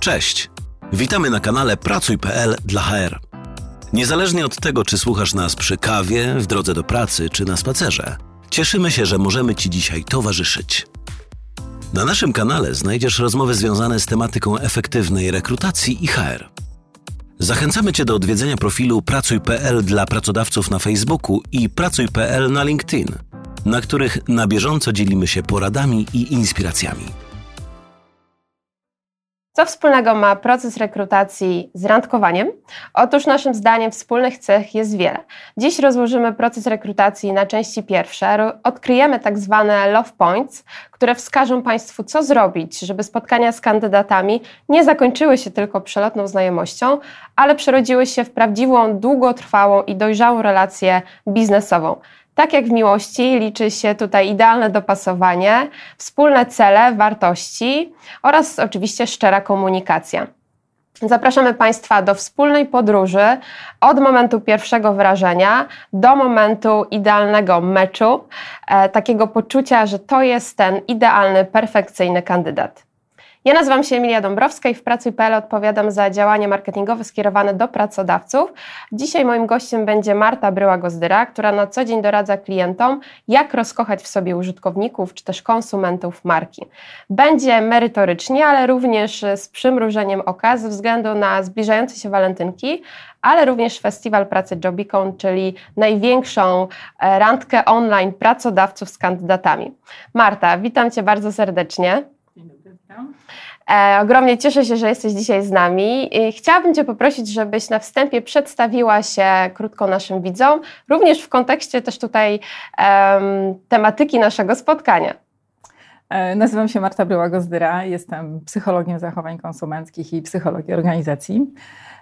Cześć! Witamy na kanale Pracuj.pl dla HR. Niezależnie od tego, czy słuchasz nas przy kawie, w drodze do pracy czy na spacerze, cieszymy się, że możemy Ci dzisiaj towarzyszyć. Na naszym kanale znajdziesz rozmowy związane z tematyką efektywnej rekrutacji i HR. Zachęcamy Cię do odwiedzenia profilu Pracuj.pl dla pracodawców na Facebooku i Pracuj.pl na LinkedIn, na których na bieżąco dzielimy się poradami i inspiracjami. Co wspólnego ma proces rekrutacji z randkowaniem? Otóż naszym zdaniem wspólnych cech jest wiele. Dziś rozłożymy proces rekrutacji na części pierwsze. Odkryjemy tak zwane love points, które wskażą Państwu, co zrobić, żeby spotkania z kandydatami nie zakończyły się tylko przelotną znajomością, ale przerodziły się w prawdziwą, długotrwałą i dojrzałą relację biznesową. Tak jak w miłości, liczy się tutaj idealne dopasowanie, wspólne cele, wartości oraz oczywiście szczera komunikacja. Zapraszamy Państwa do wspólnej podróży od momentu pierwszego wrażenia do momentu idealnego meczu, e, takiego poczucia, że to jest ten idealny, perfekcyjny kandydat. Ja nazywam się Emilia Dąbrowska i w Pracuj.pl odpowiadam za działania marketingowe skierowane do pracodawców. Dzisiaj moim gościem będzie Marta Bryła-Gozdyra, która na co dzień doradza klientom, jak rozkochać w sobie użytkowników czy też konsumentów marki. Będzie merytorycznie, ale również z przymrużeniem oka ze względu na zbliżające się walentynki, ale również Festiwal Pracy Jobicon, czyli największą e, randkę online pracodawców z kandydatami. Marta, witam Cię bardzo serdecznie. E, ogromnie cieszę się, że jesteś dzisiaj z nami. Chciałabym Cię poprosić, żebyś na wstępie przedstawiła się krótko naszym widzom, również w kontekście też tutaj um, tematyki naszego spotkania. E, nazywam się Marta Bryła-Gozdyra, jestem psychologiem zachowań konsumenckich i psychologii organizacji.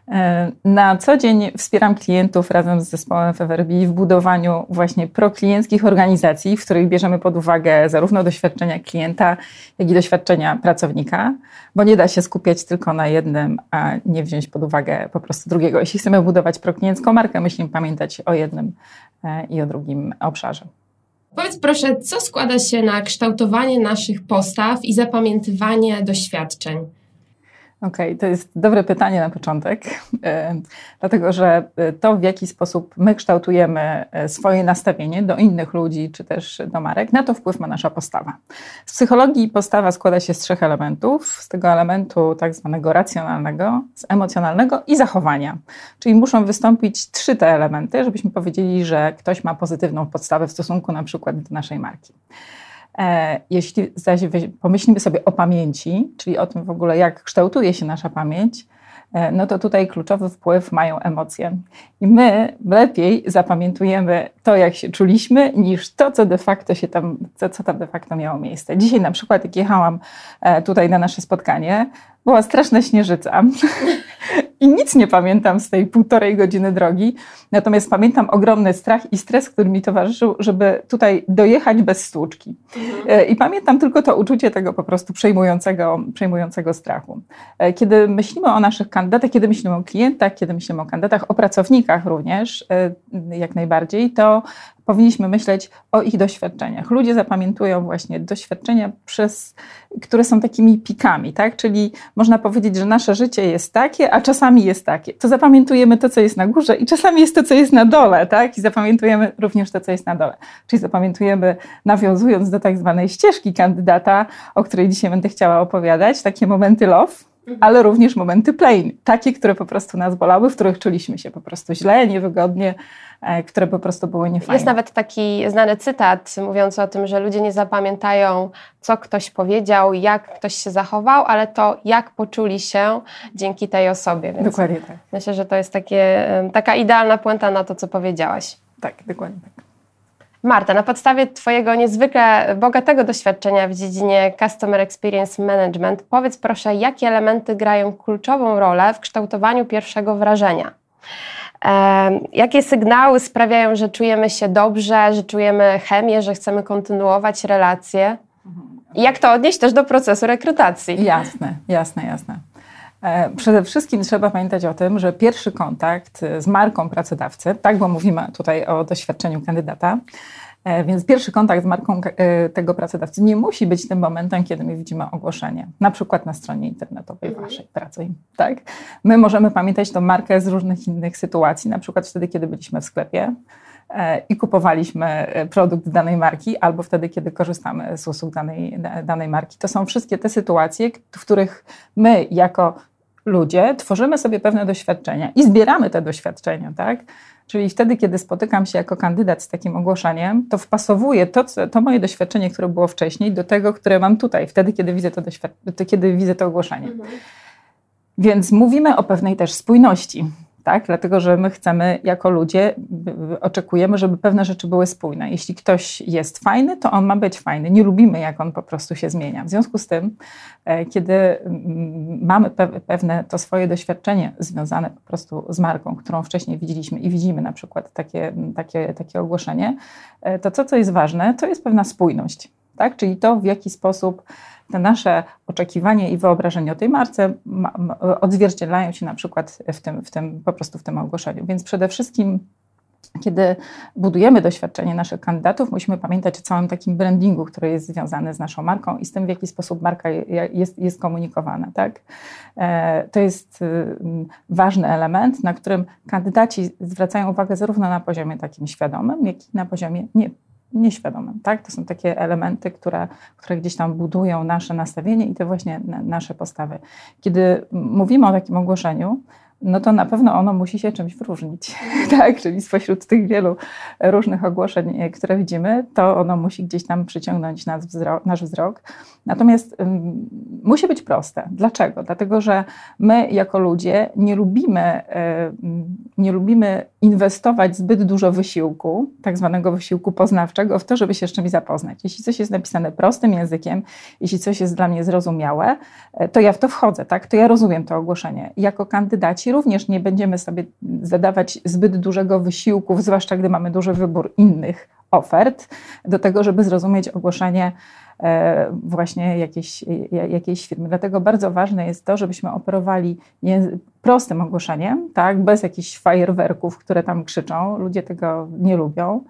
E, na co dzień wspieram klientów razem z zespołem FFRB w budowaniu właśnie proklienckich organizacji, w których bierzemy pod uwagę zarówno doświadczenia klienta, jak i doświadczenia pracownika, bo nie da się skupiać tylko na jednym, a nie wziąć pod uwagę po prostu drugiego. Jeśli chcemy budować prokliencką markę, musimy pamiętać o jednym e, i o drugim obszarze. Powiedz proszę, co składa się na kształtowanie naszych postaw i zapamiętywanie doświadczeń? Okej, okay, to jest dobre pytanie na początek, e, dlatego że e, to, w jaki sposób my kształtujemy e, swoje nastawienie do innych ludzi czy też do marek, na to wpływ ma nasza postawa. Z psychologii postawa składa się z trzech elementów: z tego elementu tak zwanego racjonalnego, z emocjonalnego i zachowania. Czyli muszą wystąpić trzy te elementy, żebyśmy powiedzieli, że ktoś ma pozytywną podstawę w stosunku na przykład do naszej marki. E, jeśli zaś pomyślimy sobie o pamięci, czyli o tym w ogóle, jak kształtuje się nasza pamięć, e, no to tutaj kluczowy wpływ mają emocje. I my lepiej zapamiętujemy to, jak się czuliśmy, niż to, co de facto się tam, co, co tam de facto miało miejsce. Dzisiaj na przykład, jak jechałam e, tutaj na nasze spotkanie, była straszna śnieżyca. I nic nie pamiętam z tej półtorej godziny drogi. Natomiast pamiętam ogromny strach i stres, który mi towarzyszył, żeby tutaj dojechać bez stłuczki. Mhm. I pamiętam tylko to uczucie tego po prostu przejmującego, przejmującego strachu. E, kiedy myślimy o naszych kandydatach, kiedy myślimy o klientach, kiedy myślimy o kandydatach, o pracownikach również, e, jak najbardziej, to powinniśmy myśleć o ich doświadczeniach. Ludzie zapamiętują właśnie doświadczenia, przez, które są takimi pikami, tak? Czyli można powiedzieć, że nasze życie jest takie, a czasami jest takie. To zapamiętujemy to, co jest na górze i czasami jest to, co jest na dole, tak? I zapamiętujemy również to, co jest na dole. Czyli zapamiętujemy, nawiązując do tak zwanej ścieżki kandydata, o której dzisiaj będę chciała opowiadać, takie momenty love. Ale również momenty plain, takie, które po prostu nas bolały, w których czuliśmy się po prostu źle, niewygodnie, E, które po prostu były niefajne. Jest nawet taki znany cytat mówiący o tym, że ludzie nie zapamiętają, co ktoś powiedział, jak ktoś się zachował, ale to, jak poczuli się dzięki tej osobie. Więc dokładnie tak. Myślę, że to jest takie, taka idealna puenta na to, co powiedziałaś. Tak, dokładnie tak. Marta, na podstawie Twojego niezwykle bogatego doświadczenia w dziedzinie Customer Experience Management, powiedz proszę, jakie elementy grają kluczową rolę w kształtowaniu pierwszego wrażenia? Jakie sygnały sprawiają, że czujemy się dobrze, że czujemy chemię, że chcemy kontynuować relacje? I jak to odnieść też do procesu rekrutacji? Jasne, jasne, jasne. E, przede wszystkim trzeba pamiętać o tym, że pierwszy kontakt z marką pracodawcy, tak, bo mówimy tutaj o doświadczeniu kandydata, E, więc pierwszy kontakt z marką e, tego pracodawcy nie musi być tym momentem, kiedy my widzimy ogłoszenie, na przykład na stronie internetowej mhm. waszej pracy. Tak? My możemy pamiętać tą markę z różnych innych sytuacji, na przykład wtedy, kiedy byliśmy w sklepie e, i kupowaliśmy produkt danej marki, albo wtedy, kiedy korzystamy z usług danej, danej marki. To są wszystkie te sytuacje, w których my jako ludzie tworzymy sobie pewne doświadczenia i zbieramy te doświadczenia, tak? Czyli wtedy, kiedy spotykam się jako kandydat z takim ogłoszeniem, to wpasowuję to, to moje doświadczenie, które było wcześniej, do tego, które mam tutaj, wtedy, kiedy widzę to, kiedy widzę to ogłoszenie. Mhm. Więc mówimy o pewnej też spójności tak? Dlatego, że my chcemy jako ludzie, oczekujemy, żeby pewne rzeczy były spójne. Jeśli ktoś jest fajny, to on ma być fajny. Nie lubimy, jak on po prostu się zmienia. W związku z tym, e, kiedy mamy pewne to swoje doświadczenie związane po prostu z marką, którą wcześniej widzieliśmy i widzimy na przykład takie, takie, takie ogłoszenie, e, to co, co jest ważne, to jest pewna spójność. Tak? Czyli to, w jaki sposób te nasze oczekiwania i wyobrażenia o tej marce odzwierciedlają się na przykład w tym, w tym, po prostu w tym ogłoszeniu. Więc przede wszystkim kiedy budujemy doświadczenie naszych kandydatów, musimy pamiętać o całym takim brandingu, który jest związany z naszą marką i z tym, w jaki sposób marka jest, jest komunikowana. Tak? E, to jest y, ważny element, na którym kandydaci zwracają uwagę zarówno na poziomie takim świadomym, jak i na poziomie nie, nieświadomym. Tak? To są takie elementy, które, które gdzieś tam budują nasze nastawienie i te właśnie nasze postawy. Kiedy mówimy o takim ogłoszeniu, no to na pewno ono musi się czymś wyróżnić. tak, czyli spośród tych wielu różnych ogłoszeń, e, które widzimy, to ono musi gdzieś tam przyciągnąć nasz wzrok. Nasz wzrok. Natomiast musi być proste. Dlaczego? Dlatego, że my jako ludzie nie lubimy, um, nie lubimy inwestować zbyt dużo wysiłku, tak zwanego wysiłku poznawczego, w to, żeby się z czymś zapoznać. Jeśli coś jest napisane prostym językiem, jeśli coś jest dla mnie zrozumiałe, e, to ja w to wchodzę, tak? To ja rozumiem to ogłoszenie. Jako kandydaci również nie będziemy sobie zadawać zbyt dużego wysiłku, zwłaszcza gdy mamy duży wybór innych ofert, do tego, żeby zrozumieć ogłoszenie e, właśnie jakiejś, jakiejś firmy. Dlatego bardzo ważne jest to, żebyśmy operowali prostym ogłoszeniem, tak, bez jakichś fajerwerków, które tam krzyczą. Ludzie tego nie lubią.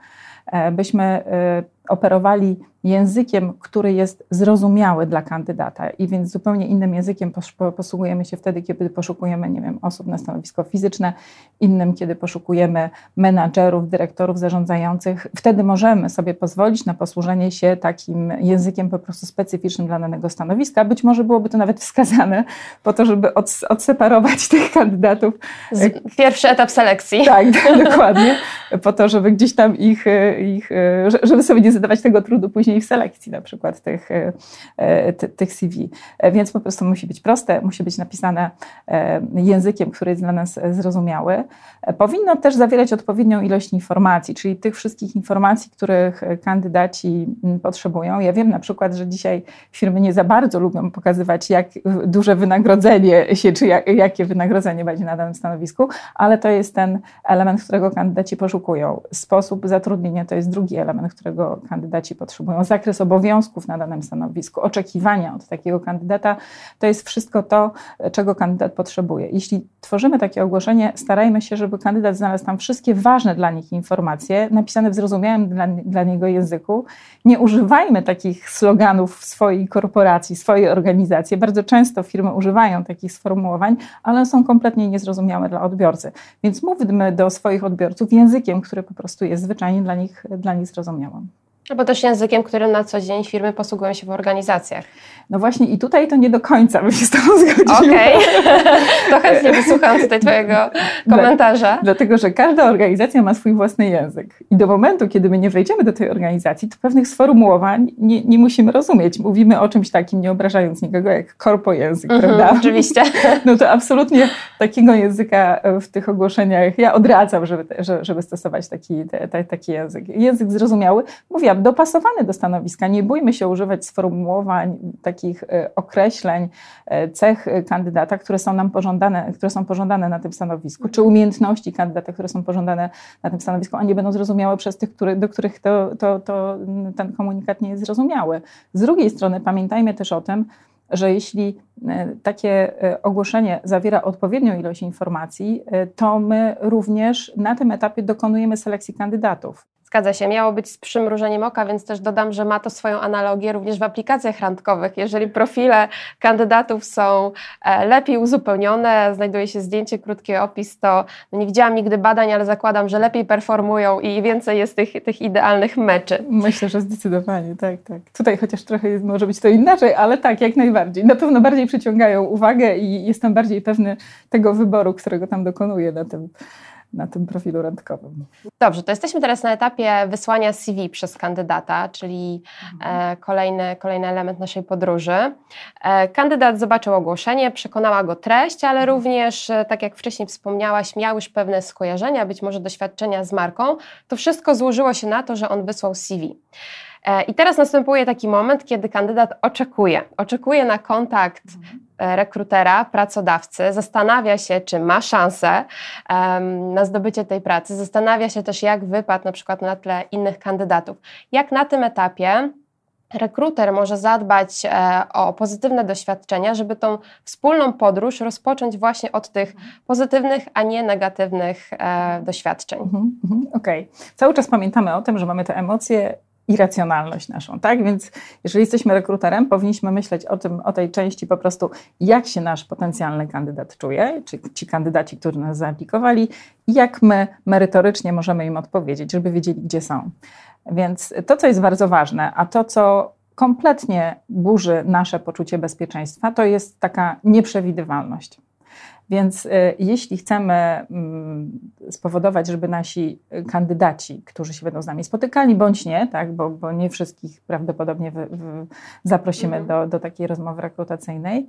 E, byśmy e, operowali językiem, który jest zrozumiały dla kandydata i więc zupełnie innym językiem posługujemy się wtedy, kiedy poszukujemy, nie wiem, osób na stanowisko fizyczne, innym, kiedy poszukujemy menadżerów, dyrektorów zarządzających. Wtedy możemy sobie pozwolić na posłużenie się takim językiem po prostu specyficznym dla danego stanowiska. Być może byłoby to nawet wskazane po to, żeby odseparować tych kandydatów. Pierwszy etap selekcji. Tak, dokładnie. Po to, żeby gdzieś tam ich, ich żeby sobie nie zadawać tego trudu później w selekcji na przykład tych, e, e, tych CV. E, więc po prostu musi być proste, musi być napisane językiem, który jest dla nas zrozumiały. Powinno też zawierać odpowiednią ilość informacji, czyli tych wszystkich informacji, których kandydaci potrzebują. Ja wiem na przykład, że dzisiaj firmy nie za bardzo lubią pokazywać, jak duże wynagrodzenie się, czy jak, jakie wynagrodzenie będzie na danym stanowisku, ale to jest ten element, którego kandydaci poszukują. Sposób zatrudnienia to jest drugi element, którego kandydaci potrzebują, zakres obowiązków na danym stanowisku, oczekiwania od takiego kandydata, to jest wszystko to, czego kandydat potrzebuje. Jeśli tworzymy takie ogłoszenie, starajmy się, żeby kandydat znalazł tam wszystkie ważne dla nich informacje, napisane w zrozumiałym dla, dla niego języku. Nie używajmy takich sloganów w swojej korporacji, swojej organizacji. Bardzo często firmy używają takich sformułowań, ale są kompletnie niezrozumiałe dla odbiorcy. Więc mówmy do swoich odbiorców językiem, który po prostu jest zwyczajnie dla nich, dla nich zrozumiałym. Albo też językiem, którym na co dzień firmy posługują się w organizacjach. No właśnie i tutaj to nie do końca bym się z Tobą zgodziła. Okej, okay. to chętnie wysłucham tutaj Twojego komentarza. Dla, dlatego, że każda organizacja ma swój własny język. I do momentu, kiedy my nie wejdziemy do tej organizacji, to pewnych sformułowań nie, nie musimy rozumieć. Mówimy o czymś takim, nie obrażając nikogo, jak korpo język, mm -hmm, prawda? Oczywiście. No to absolutnie takiego języka w tych ogłoszeniach ja odradzam, żeby, żeby stosować taki, taki język. Język zrozumiały. Mówiłam, dopasowany do stanowiska. Nie bójmy się używać sformułowań, takich e, określeń, e, cech kandydata, które są nam pożądane, które są pożądane na tym stanowisku, czy umiejętności kandydata, które są pożądane na tym stanowisku, a nie będą zrozumiałe przez tych, który, do których to, to, to ten komunikat nie jest zrozumiały. Z drugiej strony pamiętajmy też o tym, że jeśli takie ogłoszenie zawiera odpowiednią ilość informacji, to my również na tym etapie dokonujemy selekcji kandydatów. Zgadza się, miało być z przymrużeniem oka, więc też dodam, że ma to swoją analogię również w aplikacjach randkowych. Jeżeli profile kandydatów są e, lepiej uzupełnione, znajduje się zdjęcie, krótki opis, to nie widziałam nigdy badań, ale zakładam, że lepiej performują i więcej jest tych, tych idealnych meczy. Myślę, że zdecydowanie, tak, tak. Tutaj chociaż trochę może być to inaczej, ale tak, jak najbardziej. Na pewno bardziej przyciągają uwagę i jestem bardziej pewny tego wyboru, którego tam dokonuję na tym na tym profilu randkowym. Dobrze, to jesteśmy teraz na etapie wysłania CV przez kandydata, czyli mhm. kolejny, kolejny element naszej podróży. E, kandydat zobaczył ogłoszenie, przekonała go treść, ale mhm. również, e, tak jak wcześniej wspomniałaś, miał już pewne skojarzenia, być może doświadczenia z marką. To wszystko złożyło się na to, że on wysłał CV. E, I teraz następuje taki moment, kiedy kandydat oczekuje. Oczekuje na kontakt mhm. e, rekrutera, pracodawcy, zastanawia się, czy ma szansę um, na zdobycie tej pracy, zastanawia się też, jak wypadł na przykład na tle innych kandydatów. Jak na tym etapie rekruter może zadbać e, o pozytywne doświadczenia, żeby tą wspólną podróż rozpocząć właśnie od tych mhm. pozytywnych, a nie negatywnych doświadczeń. Mhm, Okej. Okay. Cały czas pamiętamy o tym, że mamy te emocje irracjonalność naszą, tak? Więc jeżeli jesteśmy rekruterem, powinniśmy myśleć o tym, o tej części po prostu, jak się nasz potencjalny kandydat czuje, czy ci kandydaci, którzy nas zaaplikowali, jak my merytorycznie możemy im odpowiedzieć, żeby wiedzieli, gdzie są. Więc to, co jest bardzo ważne, a to, co kompletnie burzy nasze poczucie bezpieczeństwa, to jest taka nieprzewidywalność. Więc y, jeśli chcemy mm, spowodować, żeby nasi kandydaci, którzy się będą z nami spotykali, bądź nie, tak, bo, bo nie wszystkich prawdopodobnie zaprosimy mhm. do, do takiej rozmowy rekrutacyjnej,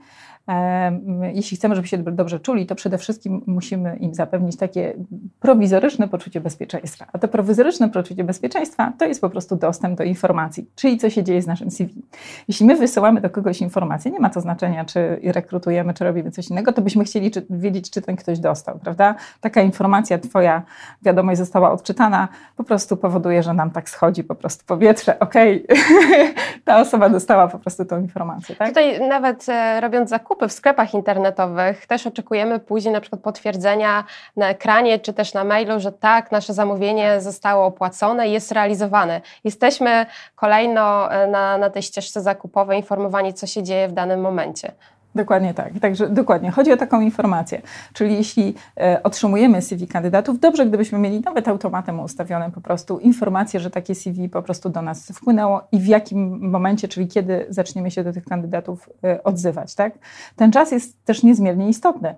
jeśli chcemy, żeby się dobrze czuli, to przede wszystkim musimy im zapewnić takie prowizoryczne poczucie bezpieczeństwa. A to prowizoryczne poczucie bezpieczeństwa to jest po prostu dostęp do informacji, czyli co się dzieje z naszym CV. Jeśli my wysyłamy do kogoś informacje, nie ma to znaczenia, czy rekrutujemy, czy robimy coś innego, to byśmy chcieli czy, wiedzieć, czy ten ktoś dostał, prawda? Taka informacja, twoja wiadomość została odczytana, po prostu powoduje, że nam tak schodzi po prostu powietrze. Okej, okay. ta osoba dostała po prostu tą informację, tak? Tutaj nawet e, robiąc zakupy, w sklepach internetowych też oczekujemy później na przykład potwierdzenia na ekranie czy też na mailu, że tak, nasze zamówienie zostało opłacone jest realizowane. Jesteśmy kolejno e, na, na tej ścieżce zakupowej informowani, co się dzieje w danym momencie. Dokładnie tak. Także dokładnie. Chodzi o taką informację. Czyli jeśli e, otrzymujemy CV kandydatów, dobrze gdybyśmy mieli nawet automatem ustawione po prostu informację, że takie CV po prostu do nas wpłynęło i w jakim momencie, czyli kiedy zaczniemy się do tych kandydatów e, odzywać. Tak? Ten czas jest też niezmiernie istotny.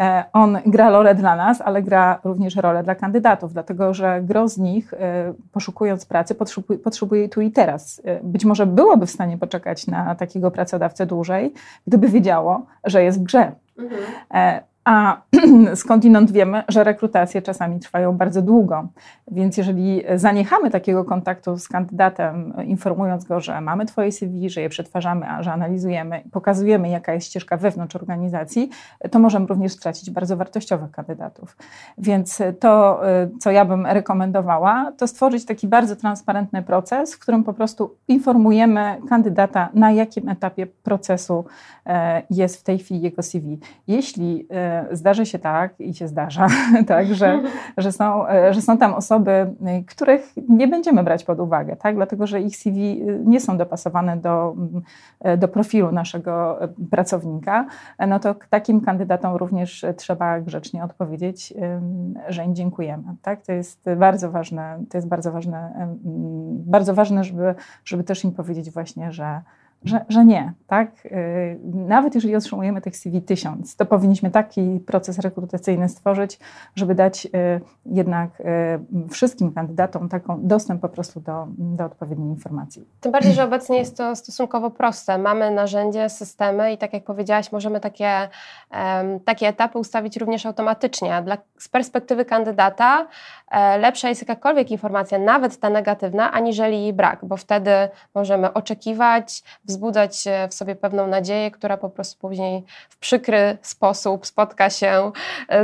E, on gra rolę dla nas, ale gra również rolę dla kandydatów, dlatego że gro z nich, e, poszukując pracy, potrzebuje, potrzebuje tu i teraz. E, być może byłoby w stanie poczekać na takiego pracodawcę dłużej, gdyby wiedziało, że jest w grze. Mhm. A skądinąd wiemy, że rekrutacje czasami trwają bardzo długo. Więc jeżeli zaniechamy takiego kontaktu z kandydatem, informując go, że mamy Twoje CV, że je przetwarzamy, a że analizujemy, pokazujemy, jaka jest ścieżka wewnątrz organizacji, to możemy również stracić bardzo wartościowych kandydatów. Więc to, co ja bym rekomendowała, to stworzyć taki bardzo transparentny proces, w którym po prostu informujemy kandydata, na jakim etapie procesu e, jest w tej chwili jego CV. Jeśli e, zdarzy się tak i się zdarza, tak, że, że, są, e, że są tam osoby, y, których nie będziemy brać pod uwagę, tak, dlatego że ich CV y, nie są dopasowane do, e, do profilu naszego e, pracownika, no to takim kandydatom również trzeba grzecznie odpowiedzieć, że im dziękujemy. Tak? To jest bardzo ważne, to jest bardzo ważne, bardzo ważne żeby, żeby też im powiedzieć właśnie, że że, że nie, tak? Y, nawet jeżeli otrzymujemy tych CV tysiąc, to powinniśmy taki proces rekrutacyjny stworzyć, żeby dać y, jednak y, wszystkim kandydatom taką dostęp po prostu do, do odpowiedniej informacji. Tym bardziej, że obecnie jest to stosunkowo proste. Mamy narzędzie, systemy i tak jak powiedziałaś, możemy takie, takie etapy ustawić również automatycznie. Dla, z perspektywy kandydata e, lepsza jest jakakolwiek informacja, nawet ta negatywna, aniżeli jej brak, bo wtedy możemy oczekiwać, wzbudzać w sobie pewną nadzieję, która po prostu później w przykry sposób spotka się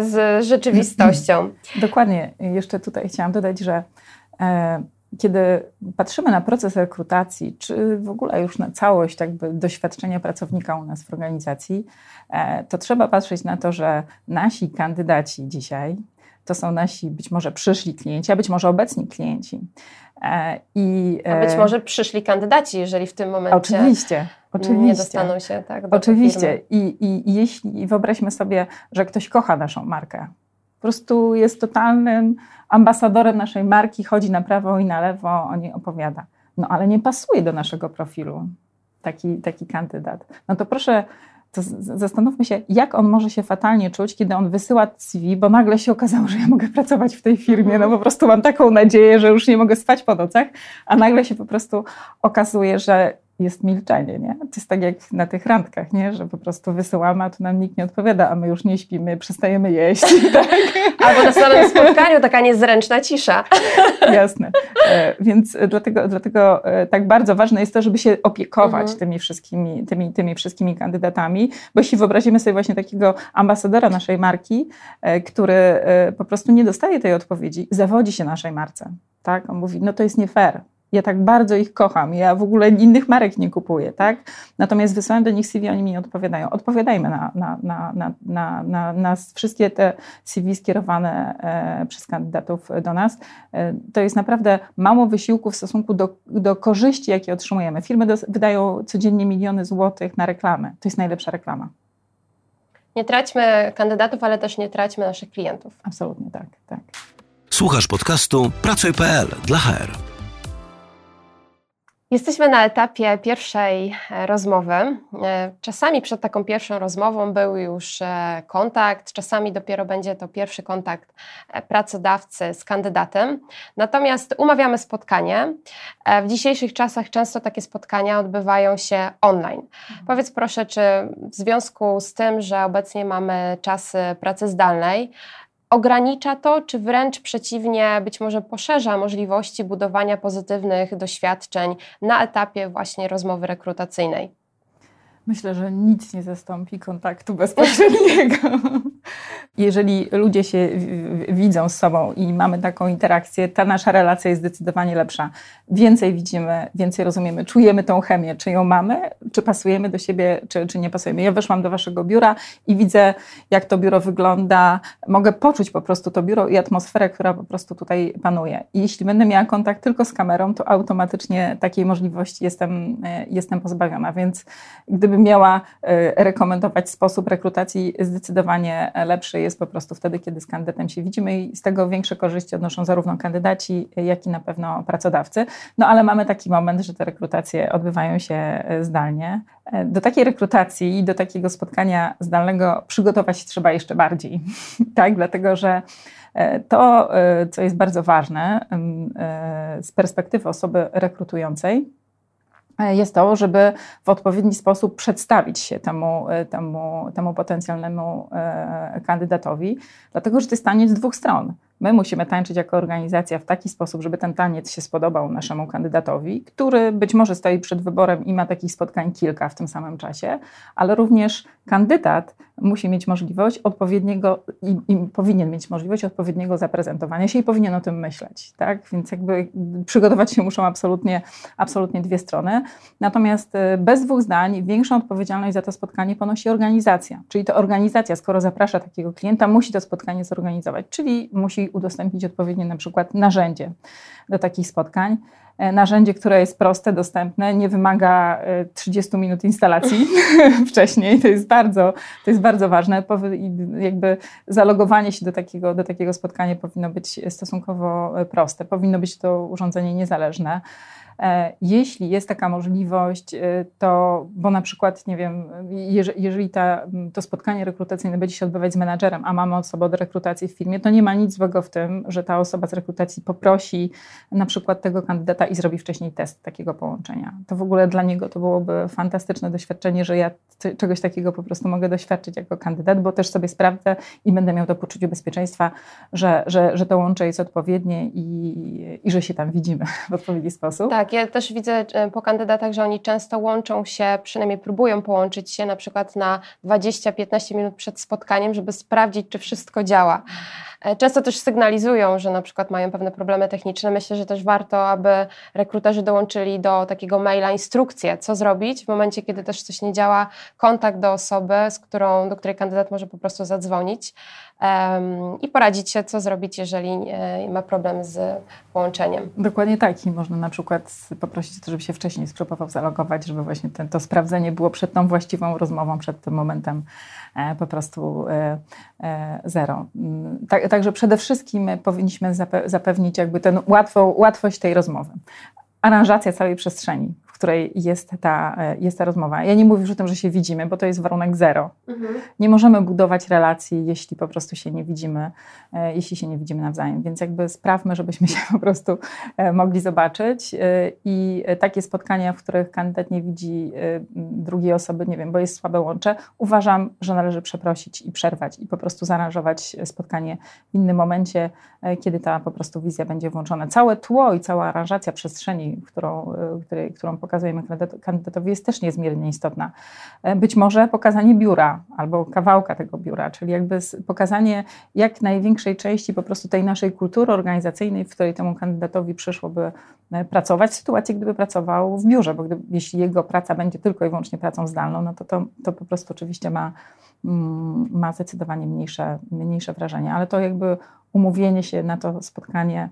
z rzeczywistością. Dokładnie. Jeszcze tutaj chciałam dodać, że e, kiedy patrzymy na proces rekrutacji, czy w ogóle już na całość jakby doświadczenia pracownika u nas w organizacji, e, to trzeba patrzeć na to, że nasi kandydaci dzisiaj to są nasi być może przyszli klienci, a być może obecni klienci. E, I, a być może przyszli kandydaci, jeżeli w tym momencie oczywiście, oczywiście. nie dostaną się tak, do Oczywiście. I, i, I jeśli wyobraźmy sobie, że ktoś kocha naszą markę, po prostu jest totalnym ambasadorem naszej marki, chodzi na prawo i na lewo, o niej opowiada. No ale nie pasuje do naszego profilu taki, taki kandydat. No to proszę to zastanówmy się, jak on może się fatalnie czuć, kiedy on wysyła CV, bo nagle się okazało, że ja mogę pracować w tej firmie. No po prostu mam taką nadzieję, że już nie mogę spać po nocach, a nagle się po prostu okazuje, że jest milczenie, nie? To jest tak jak na tych randkach, nie? Że po prostu wysyłamy, a tu nam nikt nie odpowiada, a my już nie śpimy, przestajemy jeść. Tak? Albo na samym spotkaniu taka niezręczna cisza. Jasne. E, więc dlatego, dlatego e, tak bardzo ważne jest to, żeby się opiekować mhm. tymi, wszystkimi, tymi, tymi wszystkimi kandydatami, bo jeśli wyobrazimy sobie właśnie takiego ambasadora naszej marki, e, który po prostu nie dostaje tej odpowiedzi, zawodzi się naszej marce. Tak? On mówi, no to jest nie fair, ja tak bardzo ich kocham, ja w ogóle innych marek nie kupuję, tak? Natomiast wysyłam do nich CV, oni mi nie odpowiadają. Odpowiadajmy na, na, na, na, na, na, na wszystkie te CV skierowane e, przez kandydatów do nas. E, to jest naprawdę mało wysiłku w stosunku do, do korzyści, jakie otrzymujemy. Firmy do, wydają codziennie miliony złotych na reklamy. To jest najlepsza reklama. Nie traćmy kandydatów, ale też nie traćmy naszych klientów. Absolutnie tak, tak. Słuchasz podcastu Pracuj.pl dla HR. Jesteśmy na etapie pierwszej e, rozmowy. E, czasami przed taką pierwszą rozmową był już e, kontakt, czasami dopiero będzie to pierwszy kontakt pracodawcy z kandydatem. Natomiast umawiamy spotkanie. W dzisiejszych czasach często takie spotkania odbywają się online. Mhm. Powiedz proszę, czy w związku z tym, że obecnie mamy czasy pracy zdalnej, ogranicza to, czy wręcz przeciwnie, być może poszerza możliwości budowania pozytywnych doświadczeń na etapie właśnie rozmowy rekrutacyjnej? Myślę, że nic nie zastąpi kontaktu bezpośredniego. Jeżeli ludzie się widzą z sobą i mamy taką interakcję, ta nasza relacja jest zdecydowanie lepsza. Więcej widzimy, więcej rozumiemy, czujemy tą chemię, czy ją mamy, czy pasujemy do siebie, czy, czy nie pasujemy. Ja weszłam do waszego biura i widzę, jak to biuro wygląda. Mogę poczuć po prostu to biuro i atmosferę, która po prostu tutaj panuje. I jeśli będę miała kontakt tylko z kamerą, to automatycznie takiej możliwości jestem, e, jestem pozbawiona. Więc gdybym miała e, rekomendować sposób rekrutacji, zdecydowanie lepszy jest po prostu wtedy, kiedy z kandydatem się widzimy i z tego większe korzyści odnoszą zarówno kandydaci, jak i na pewno pracodawcy. No ale mamy taki moment, że te rekrutacje odbywają się e, zdalnie. E, do takiej rekrutacji i do takiego spotkania zdalnego przygotować się trzeba jeszcze bardziej, tak? Dlatego, że to, co jest bardzo ważne z perspektywy osoby rekrutującej, E, jest to, żeby w odpowiedni sposób przedstawić się temu, e, temu, temu potencjalnemu e, kandydatowi, dlatego że to jest taniec z dwóch stron. My musimy tańczyć jako organizacja w taki sposób, żeby ten taniec się spodobał naszemu kandydatowi, który być może stoi przed wyborem i ma takich spotkań kilka w tym samym czasie, ale również kandydat musi mieć możliwość odpowiedniego i, i, powinien mieć możliwość odpowiedniego zaprezentowania się i powinien o tym myśleć, tak? Więc jakby przygotować się muszą absolutnie, absolutnie dwie strony. Natomiast y, bez dwóch zdań większą odpowiedzialność za to spotkanie ponosi organizacja. Czyli to organizacja, skoro zaprasza takiego klienta, musi to spotkanie zorganizować, czyli musi udostępnić odpowiednie na przykład narzędzie do takich spotkań. E, narzędzie, które jest proste, dostępne, nie wymaga 30 e, minut instalacji wcześniej. To jest bardzo, to jest bardzo ważne. Jakby zalogowanie się do takiego, do takiego spotkania powinno być stosunkowo e, proste. Powinno być to urządzenie niezależne. E, jeśli jest taka możliwość, e, to, bo na przykład, nie wiem, jeżeli ta, to spotkanie rekrutacyjne będzie się odbywać z menadżerem, a mamy osobę od rekrutacji w firmie, to nie ma nic złego w tym, że ta osoba z rekrutacji poprosi na przykład tego kandydata i zrobi wcześniej test takiego połączenia. To w ogóle dla niego to byłoby fantastyczne doświadczenie, że ja czegoś takiego po prostu mogę doświadczyć jako kandydat, bo też sobie sprawdzę i będę miał to poczucie bezpieczeństwa, że, że, że to łącze jest odpowiednie i, i że się tam widzimy w odpowiedni sposób. Tak, Tak, ja też widzę e, po kandydatach, że oni często łączą się, przynajmniej próbują połączyć się na przykład na 20-15 minut przed spotkaniem, żeby sprawdzić, czy wszystko działa. E, często też sygnalizują, że na przykład mają pewne problemy techniczne. Myślę, że też warto, aby rekruterzy dołączyli do takiego maila instrukcję, co zrobić w momencie, kiedy też coś nie działa, kontakt do osoby, z którą, do której kandydat może po prostu zadzwonić i poradzić się, co zrobić, jeżeli e, ma problem z połączeniem. Dokładnie tak i można na przykład poprosić o to, żeby się wcześniej spróbował zalogować, żeby właśnie ten, to sprawdzenie było przed tą właściwą rozmową, przed tym momentem e, po prostu e, zero. Mm, tak, także przede wszystkim powinniśmy zapewnić jakby łatwo, łatwość tej rozmowy. Aranżacja całej przestrzeni, której jest ta, e, jest ta rozmowa. Ja nie mówię już o tym, że się widzimy, bo to jest warunek zero. Mhm. Nie możemy budować relacji, jeśli po prostu się nie widzimy, e, jeśli się nie widzimy nawzajem. Więc jakby sprawmy, żebyśmy się po prostu e, mogli zobaczyć i takie spotkania, w których kandydat nie widzi drugiej osoby, nie wiem, bo jest słabe łącze, uważam, że należy przeprosić i przerwać i po prostu zaaranżować spotkanie w innym momencie, kiedy ta po prostu wizja będzie włączona. Całe tło i cała aranżacja przestrzeni, którą, której, którą pokazujemy, pokazujemy kandydatowi, jest też niezmiernie istotna. E, być może pokazanie biura albo kawałka tego biura, czyli jakby pokazanie jak największej części po prostu tej naszej kultury organizacyjnej, w której temu kandydatowi przyszłoby e, pracować, w sytuacji, gdyby pracował w biurze, bo gdyby, jeśli jego praca będzie tylko i wyłącznie pracą zdalną, no to to, to po prostu oczywiście ma, mm, ma zdecydowanie mniejsze, mniejsze wrażenie, ale to jakby umówienie się na to spotkanie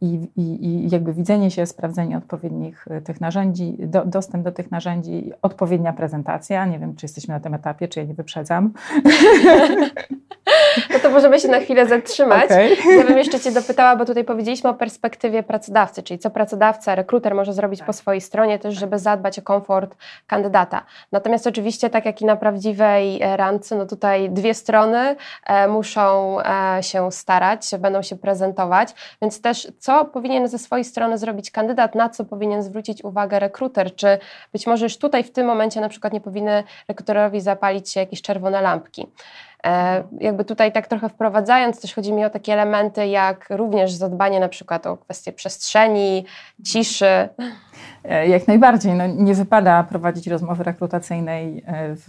i, i, i jakby widzenie się, sprawdzenie odpowiednich e, tych narzędzi, do, dostęp do tych narzędzi, odpowiednia prezentacja. Nie wiem, czy jesteśmy na tym etapie, czy ja nie wyprzedzam. No to możemy się na chwilę zatrzymać. Okay. Ja bym jeszcze Cię dopytała, bo tutaj powiedzieliśmy o perspektywie pracodawcy, czyli co pracodawca, rekruter może zrobić tak. po swojej stronie też, żeby zadbać o komfort kandydata. Natomiast oczywiście, tak jak i na prawdziwej e, randce, no tutaj dwie strony e, muszą e, się starać, będą się prezentować, więc też co powinien ze swojej strony zrobić kandydat, na co powinien zwrócić uwagę rekruter, czy być może już tutaj w tym momencie na przykład nie powinny rekruterowi zapalić się jakieś czerwone lampki. E, jakby tutaj tak trochę wprowadzając, też chodzi mi o takie elementy jak również zadbanie na przykład o kwestie przestrzeni, ciszy. E, jak najbardziej. No, nie wypada prowadzić rozmowy rekrutacyjnej e, w,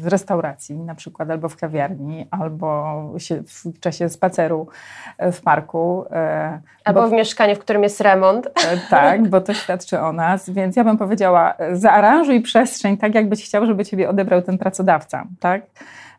w, restauracji na przykład, albo w kawiarni, albo w czasie spaceru w parku. Albo bo, w mieszkaniu, w którym jest remont. Tak, bo to świadczy o nas. Więc ja bym powiedziała, zaaranżuj przestrzeń tak, jakbyś chciał, żeby ciebie odebrał ten pracodawca. Tak?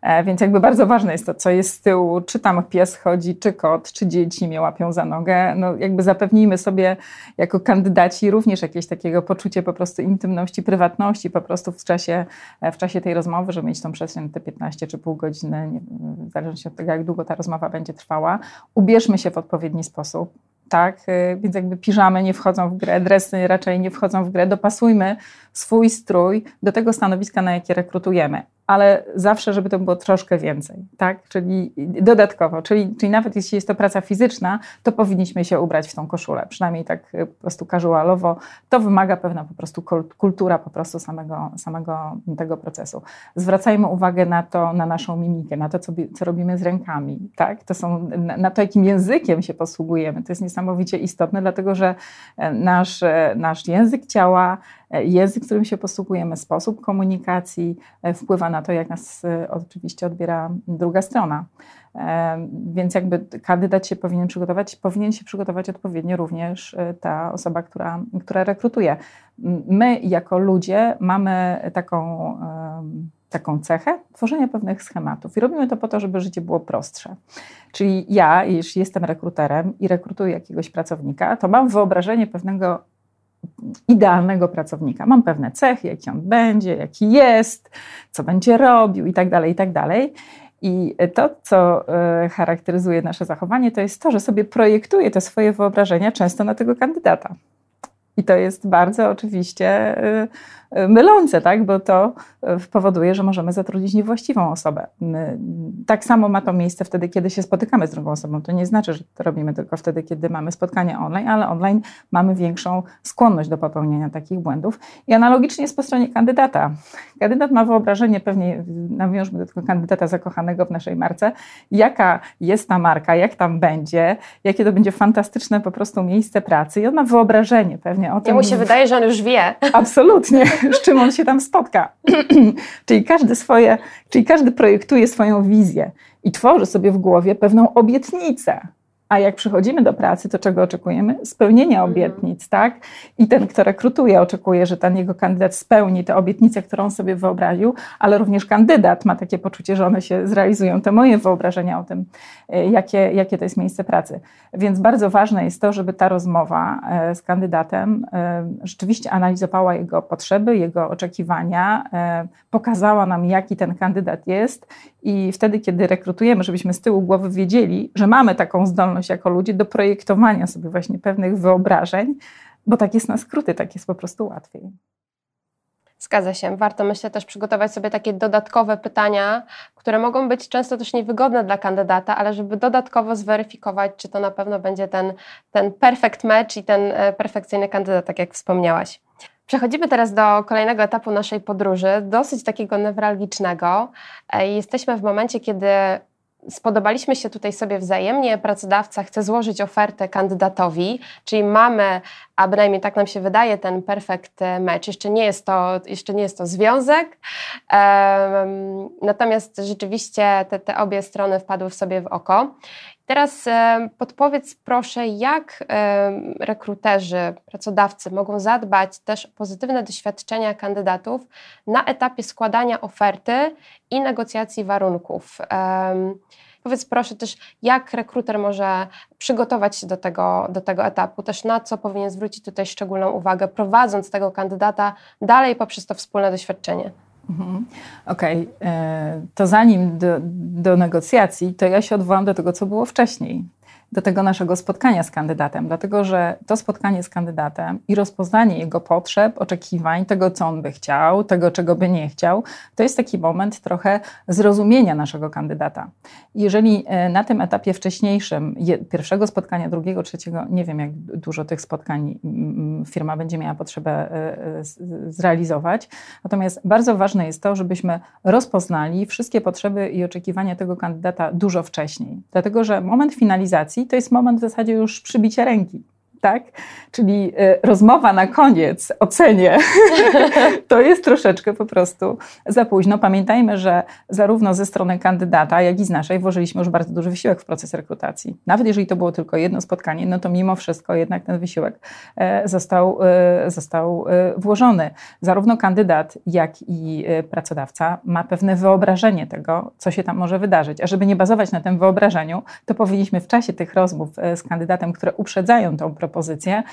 E, więc jakby bardzo ważne jest to, co jest z tyłu, czy tam pies chodzi, czy kot, czy dzieci mnie łapią za nogę. No jakby zapewnijmy sobie jako kandydaci również jakieś takiego poczucie po prostu intymności, prywatności po prostu w czasie, e, w czasie tej rozmowy, żeby mieć tą przestrzeń te 15 czy pół godziny, w zależności od tego, jak długo ta rozmowa będzie trwała. Ubierzmy się w odpowiedni sposób tak? E, więc jakby piżamy nie wchodzą w grę, dresy raczej nie wchodzą w grę. Dopasujmy swój strój do tego stanowiska, na jakie rekrutujemy ale zawsze, żeby to było troszkę więcej, tak? Czyli dodatkowo, czyli, czyli nawet jeśli jest to praca fizyczna, to powinniśmy się ubrać w tą koszulę, przynajmniej tak e, po prostu casualowo. To wymaga pewna po prostu kultura po prostu samego, samego tego procesu. Zwracajmy uwagę na to, na naszą mimikę, na to, co, co robimy z rękami, tak? To są, na, na to, jakim językiem się posługujemy. To jest niesamowicie istotne, dlatego że e, nasz, e, nasz język ciała, język, którym się posługujemy, sposób komunikacji wpływa na to, jak nas e, oczywiście odbiera druga strona. E, więc jakby kandydat się powinien przygotować, powinien się przygotować odpowiednio również e, ta osoba, która, która rekrutuje. My jako ludzie mamy taką, taką cechę tworzenia pewnych schematów i robimy to po to, żeby życie było prostsze. Czyli ja, jeśli jestem rekruterem i rekrutuję jakiegoś pracownika, to mam wyobrażenie pewnego idealnego pracownika. Mam pewne cechy, jaki on będzie, jaki jest, co będzie robił i tak dalej, i tak dalej. I to, co e, charakteryzuje nasze zachowanie, to jest to, że sobie projektuję te swoje wyobrażenia często na tego kandydata. I to jest bardzo oczywiście e, mylące, tak? bo to e, powoduje, że możemy zatrudnić niewłaściwą osobę. Tak samo ma to miejsce wtedy, kiedy się spotykamy z drugą osobą. To nie znaczy, że to robimy tylko wtedy, kiedy mamy spotkanie online, ale online mamy większą skłonność do popełnienia takich błędów. I analogicznie jest po stronie kandydata. Kandydat ma wyobrażenie, pewnie nawiążmy do tego kandydata zakochanego w naszej marce, jaka jest ta marka, jak tam będzie, jakie to będzie fantastyczne po prostu miejsce pracy. I on ma wyobrażenie pewnie pytanie o tym. mu się wydaje, że on już wie. Absolutnie, z czym on się tam spotka. czyli, każdy swoje, czyli każdy projektuje swoją wizję i tworzy sobie w głowie pewną obietnicę. A jak przychodzimy do pracy, to czego oczekujemy? Spełnienia mhm. obietnic, tak? I ten, kto rekrutuje, oczekuje, że ten jego kandydat spełni tę obietnicę, którą sobie wyobraził, ale również kandydat ma takie poczucie, że one się zrealizują, te moje wyobrażenia o tym, e, jakie, jakie to jest miejsce pracy. Więc bardzo ważne jest to, żeby ta rozmowa e, z kandydatem e, rzeczywiście analizowała jego potrzeby, jego oczekiwania, pokazała nam, jaki ten kandydat jest i wtedy, kiedy rekrutujemy, żebyśmy z tyłu głowy wiedzieli, że mamy taką zdolność jako ludzie do projektowania sobie właśnie pewnych wyobrażeń, bo tak jest na skróty, tak jest po prostu łatwiej. Zgadza się. Warto, myślę, też przygotować sobie takie dodatkowe pytania, które mogą być często też niewygodne dla kandydata, ale żeby dodatkowo zweryfikować, czy to na pewno będzie ten, ten perfect match i ten e, perfekcyjny kandydat, tak jak wspomniałaś. Przechodzimy teraz do kolejnego etapu naszej podróży, dosyć takiego newralgicznego. E, jesteśmy w momencie, kiedy spodobaliśmy się tutaj sobie wzajemnie, pracodawca chce złożyć ofertę kandydatowi, czyli mamy, a bynajmniej tak nam się wydaje, ten perfect match. Jeszcze nie jest to, jeszcze nie jest to związek, um, natomiast rzeczywiście te, te obie strony wpadły w sobie w oko. Teraz podpowiedz proszę, jak rekruterzy, pracodawcy mogą zadbać też o pozytywne doświadczenia kandydatów na etapie składania oferty i negocjacji warunków. Powiedz proszę też, jak rekruter może przygotować się do tego, do tego etapu, też na co powinien zwrócić tutaj szczególną uwagę, prowadząc tego kandydata dalej poprzez to wspólne doświadczenie. Mhm. Okej, okay. E, to zanim do, do negocjacji, to ja się odwołam do tego, co było wcześniej do tego naszego spotkania z kandydatem, dlatego że to spotkanie z kandydatem i rozpoznanie jego potrzeb, oczekiwań, tego, co on by chciał, tego, czego by nie chciał, to jest taki moment trochę zrozumienia naszego kandydata. Jeżeli e, na tym etapie wcześniejszym, pierwszego spotkania, drugiego, trzeciego, nie wiem, jak dużo tych spotkań firma będzie miała potrzebę e, e, zrealizować, natomiast bardzo ważne jest to, żebyśmy rozpoznali wszystkie potrzeby i oczekiwania tego kandydata dużo wcześniej, dlatego że moment finalizacji to jest moment w zasadzie już przybicia ręki tak? Czyli y, rozmowa na koniec o cenie to jest troszeczkę po prostu za późno. Pamiętajmy, że zarówno ze strony kandydata, jak i z naszej włożyliśmy już bardzo duży wysiłek w proces rekrutacji. Nawet jeżeli to było tylko jedno spotkanie, no to mimo wszystko jednak ten wysiłek e, został, e, został e, włożony. Zarówno kandydat, jak i pracodawca ma pewne wyobrażenie tego, co się tam może wydarzyć. A żeby nie bazować na tym wyobrażeniu, to powinniśmy w czasie tych rozmów z kandydatem, które uprzedzają tą propozycję, propozycję,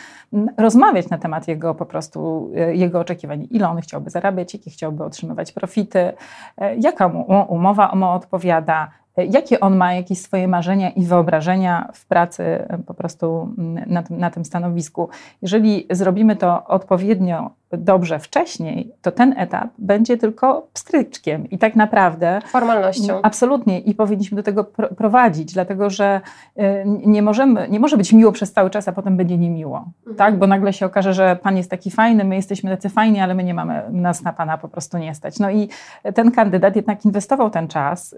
rozmawiać na temat jego po prostu, e, jego oczekiwań, ile on chciałby zarabiać, jakie chciałby otrzymywać profity, e, jaka mu umowa mu odpowiada, e, jakie on ma jakieś swoje marzenia i wyobrażenia w pracy po prostu na tym, na tym stanowisku. Jeżeli zrobimy to odpowiednio dobrze wcześniej, to ten etap będzie tylko pstryczkiem i tak naprawdę. Formalnością. Absolutnie i powinniśmy do tego prowadzić, dlatego że y, nie, możemy, nie może być miło przez cały czas, a potem będzie niemiło. Mhm. Tak? Bo nagle się okaże, że pan jest taki fajny, my jesteśmy tacy fajni, ale my nie mamy nas na pana po prostu nie stać. No i ten kandydat jednak inwestował ten czas y,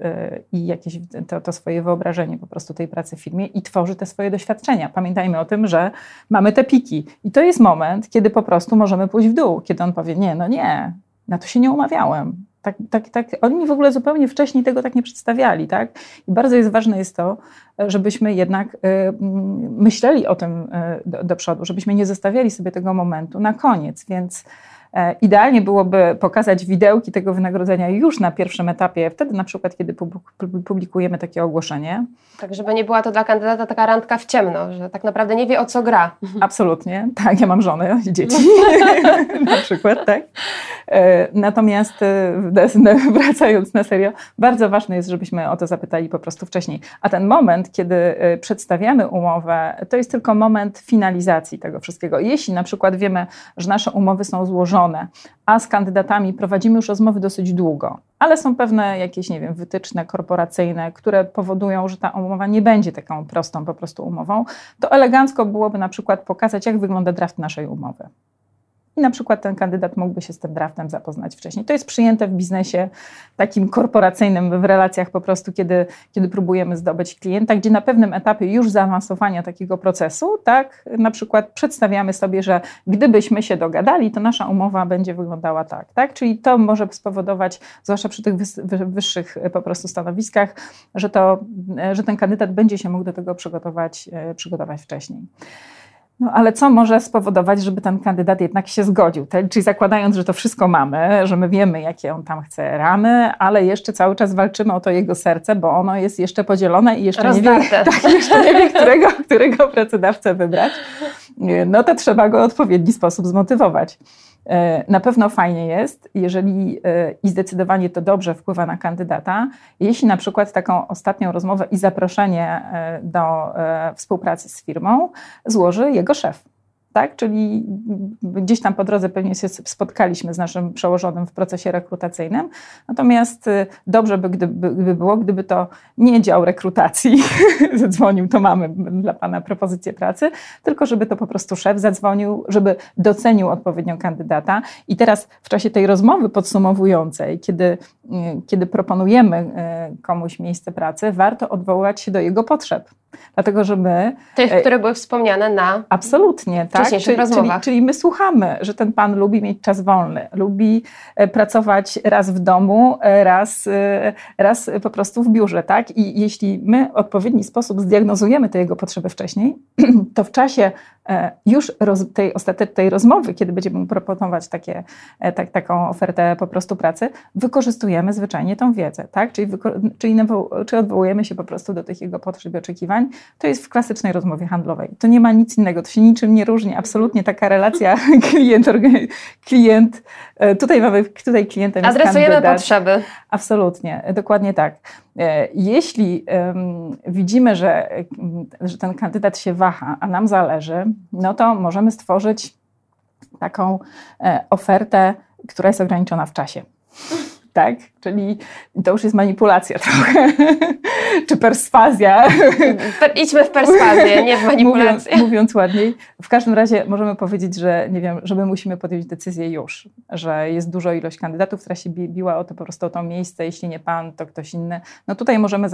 i jakieś to, to swoje wyobrażenie po prostu tej pracy w firmie i tworzy te swoje doświadczenia. Pamiętajmy o tym, że mamy te piki i to jest moment, kiedy po prostu możemy pójść w dół dół, kiedy on powie, nie, no nie, na to się nie umawiałem. Tak, tak, tak. Oni mi w ogóle zupełnie wcześniej tego tak nie przedstawiali. Tak? I bardzo jest ważne jest to, żebyśmy jednak y, myśleli o tym y, do, do przodu, żebyśmy nie zostawiali sobie tego momentu na koniec. Więc idealnie byłoby pokazać widełki tego wynagrodzenia już na pierwszym etapie, wtedy na przykład, kiedy publikujemy takie ogłoszenie. Tak, żeby nie była to dla kandydata taka randka w ciemno, że tak naprawdę nie wie o co gra. Absolutnie, tak, ja mam żonę i dzieci na przykład, tak. E, natomiast e, wracając na serio, bardzo ważne jest, żebyśmy o to zapytali po prostu wcześniej. A ten moment, kiedy przedstawiamy umowę, to jest tylko moment finalizacji tego wszystkiego. Jeśli na przykład wiemy, że nasze umowy są złożone, a z kandydatami prowadzimy już rozmowy dosyć długo, ale są pewne jakieś, nie wiem, wytyczne korporacyjne, które powodują, że ta umowa nie będzie taką prostą po prostu umową, to elegancko byłoby na przykład pokazać, jak wygląda draft naszej umowy. I na przykład ten kandydat mógłby się z tym draftem zapoznać wcześniej. To jest przyjęte w biznesie takim korporacyjnym, w relacjach po prostu, kiedy, kiedy próbujemy zdobyć klienta, gdzie na pewnym etapie już zaawansowania takiego procesu, tak, na przykład przedstawiamy sobie, że gdybyśmy się dogadali, to nasza umowa będzie wyglądała tak, tak, czyli to może spowodować, zwłaszcza przy tych wyższych po prostu stanowiskach, że, to, że ten kandydat będzie się mógł do tego przygotować, e, przygotować wcześniej. No ale co może spowodować, żeby ten kandydat jednak się zgodził? czyli zakładając, że to wszystko mamy, że my wiemy, jakie on tam chce ramy, ale jeszcze cały czas walczymy o to jego serce, bo ono jest jeszcze podzielone i jeszcze nie wie, tak, jeszcze nie wie którego, którego pracodawcę wybrać. No to trzeba go w odpowiedni sposób zmotywować. E, na pewno fajnie jest, jeżeli e, i zdecydowanie to dobrze wpływa na kandydata, jeśli na przykład taką ostatnią rozmowę i zaproszenie e, do współpracy z firmą złoży jego szef tak? Czyli gdzieś tam po drodze pewnie się spotkaliśmy z naszym przełożonym w procesie rekrutacyjnym. Natomiast y, dobrze by, gdyby, gdyby było, gdyby to nie dział rekrutacji zadzwonił, to mamy dla Pana propozycję pracy, tylko żeby to po prostu szef zadzwonił, żeby docenił odpowiednią kandydata. I teraz w czasie tej rozmowy podsumowującej, kiedy, y, kiedy proponujemy y, komuś miejsce pracy, warto odwołać się do jego potrzeb. Dlatego, że my. Tych, e, które były wspomniane na. Absolutnie, tak. Czyli, czyli, czyli my słuchamy, że ten pan lubi mieć czas wolny, lubi e, pracować raz w domu, e, raz, raz po prostu w biurze, tak? I jeśli my w odpowiedni sposób zdiagnozujemy te jego potrzeby wcześniej, to w czasie już tej ostatecznej rozmowy, kiedy będziemy mu proponować takie, tak, taką ofertę po prostu pracy, wykorzystujemy zwyczajnie tą wiedzę, tak? Czyli, czyli, czy odwołujemy się po prostu do tych jego potrzeb i oczekiwań, to jest w klasycznej rozmowie handlowej. To nie ma nic innego, to się niczym nie różni. Absolutnie taka relacja klient, klient e, tutaj mamy, tutaj klientem Adresujemy kandydat. potrzeby. Absolutnie, dokładnie tak. E, jeśli um, widzimy, że, że ten kandydat się waha, a nam zależy, no to możemy stworzyć taką e, ofertę, która jest ograniczona w czasie tak? Czyli to już jest manipulacja trochę, czy perswazja. Idźmy w perswazję, nie w manipulację. Mówiąc, mówiąc, ładniej, w każdym razie możemy powiedzieć, że nie wiem, że my musimy podjąć decyzję już, że jest dużo ilość kandydatów, która się biła o to po prostu o to miejsce, jeśli nie pan, to ktoś inny. No tutaj możemy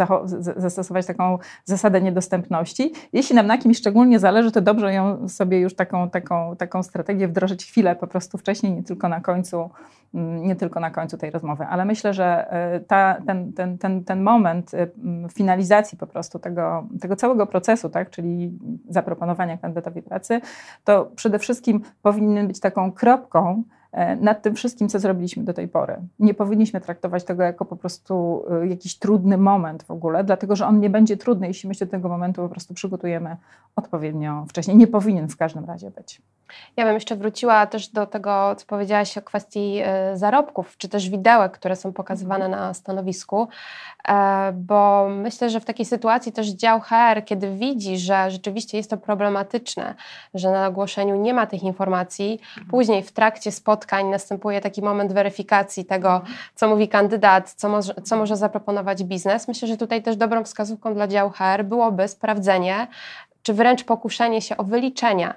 zastosować taką zasadę niedostępności. Jeśli nam na kimś szczególnie zależy, to dobrze ją sobie już taką, taką, taką strategię wdrożyć chwilę po prostu wcześniej, nie tylko na końcu, mm, nie tylko na końcu tej rozmowy ale myślę, że e, ta, ten, ten, ten, ten moment e, finalizacji po prostu tego, tego całego procesu, tak, czyli zaproponowania kandydatowi pracy, to przede wszystkim powinien być taką kropką, e, nad tym wszystkim, co zrobiliśmy do tej pory. Nie powinniśmy traktować tego jako po prostu jakiś trudny moment w ogóle, dlatego że on nie będzie trudny, jeśli my się do tego momentu po prostu przygotujemy odpowiednio wcześniej. Nie powinien w każdym razie być. Ja bym jeszcze wróciła też do tego, co powiedziałaś o kwestii e, zarobków, czy też widełek, które są pokazywane na stanowisku, e, bo myślę, że w takiej sytuacji też dział HR, kiedy widzi, że rzeczywiście jest to problematyczne, że na ogłoszeniu nie ma tych informacji, później w trakcie spotkań następuje taki moment weryfikacji tego, co mówi kandydat, co może, co może zaproponować biznes. Myślę, że tutaj też dobrą wskazówką dla działu HR byłoby sprawdzenie, czy wręcz pokuszenie się o wyliczenia,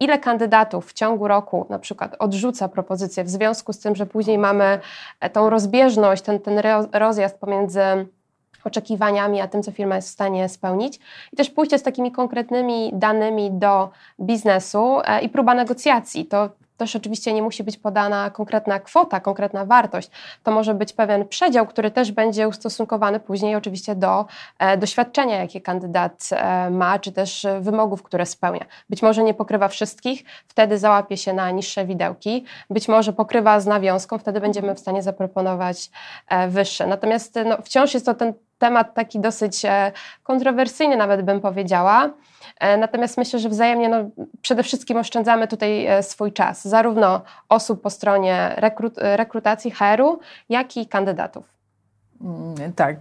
ile kandydatów w ciągu roku na przykład odrzuca propozycję w związku z tym, że później mamy e, tą rozbieżność, ten, ten rozjazd pomiędzy oczekiwaniami, a tym, co firma jest w stanie spełnić. I też pójście z takimi konkretnymi danymi do biznesu e, i próba negocjacji. To też oczywiście nie musi być podana konkretna kwota, konkretna wartość. To może być pewien przedział, który też będzie ustosunkowany później oczywiście do e, doświadczenia, jakie kandydat e, ma, czy też wymogów, które spełnia. Być może nie pokrywa wszystkich, wtedy załapie się na niższe widełki, być może pokrywa z nawiązką, wtedy będziemy w stanie zaproponować e, wyższe. Natomiast no, wciąż jest to ten temat taki dosyć e, kontrowersyjny, nawet bym powiedziała. E, natomiast myślę, że wzajemnie no, przede wszystkim oszczędzamy tutaj e, swój czas, zarówno osób po stronie rekrut rekrutacji HR-u, jak i kandydatów. Mm, tak,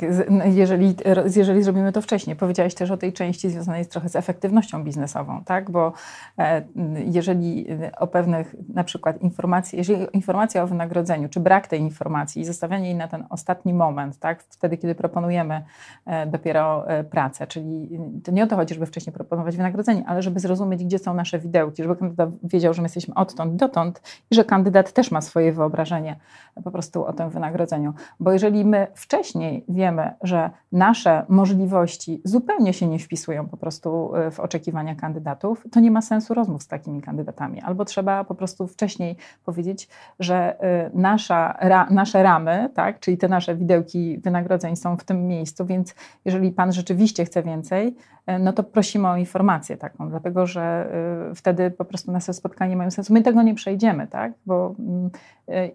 jeżeli, jeżeli zrobimy to wcześniej. Powiedziałaś też o tej części związanej trochę z efektywnością biznesową, tak? Bo e, jeżeli o pewnych na przykład informacji, jeżeli informacja o wynagrodzeniu, czy brak tej informacji i zostawianie jej na ten ostatni moment, tak? Wtedy, kiedy proponujemy e, dopiero e, pracę, czyli to nie o to chodzi, żeby wcześniej proponować wynagrodzenie, ale żeby zrozumieć, gdzie są nasze widełki, żeby kandydat wiedział, że my jesteśmy odtąd dotąd i że kandydat też ma swoje wyobrażenie po prostu o tym wynagrodzeniu. Bo jeżeli my wcześniej wiemy, że nasze możliwości zupełnie się nie wpisują po prostu y, w oczekiwania kandydatów, to nie ma sensu rozmów z takimi kandydatami. Albo trzeba po prostu wcześniej powiedzieć, że y, nasza, ra, nasze ramy, tak, czyli te nasze widełki wynagrodzeń są w tym miejscu, więc jeżeli pan rzeczywiście chce więcej, y, no to prosimy o informację taką, dlatego że wtedy po prostu nasze spotkania mają sens. My tego nie przejdziemy, tak? Bo, mm,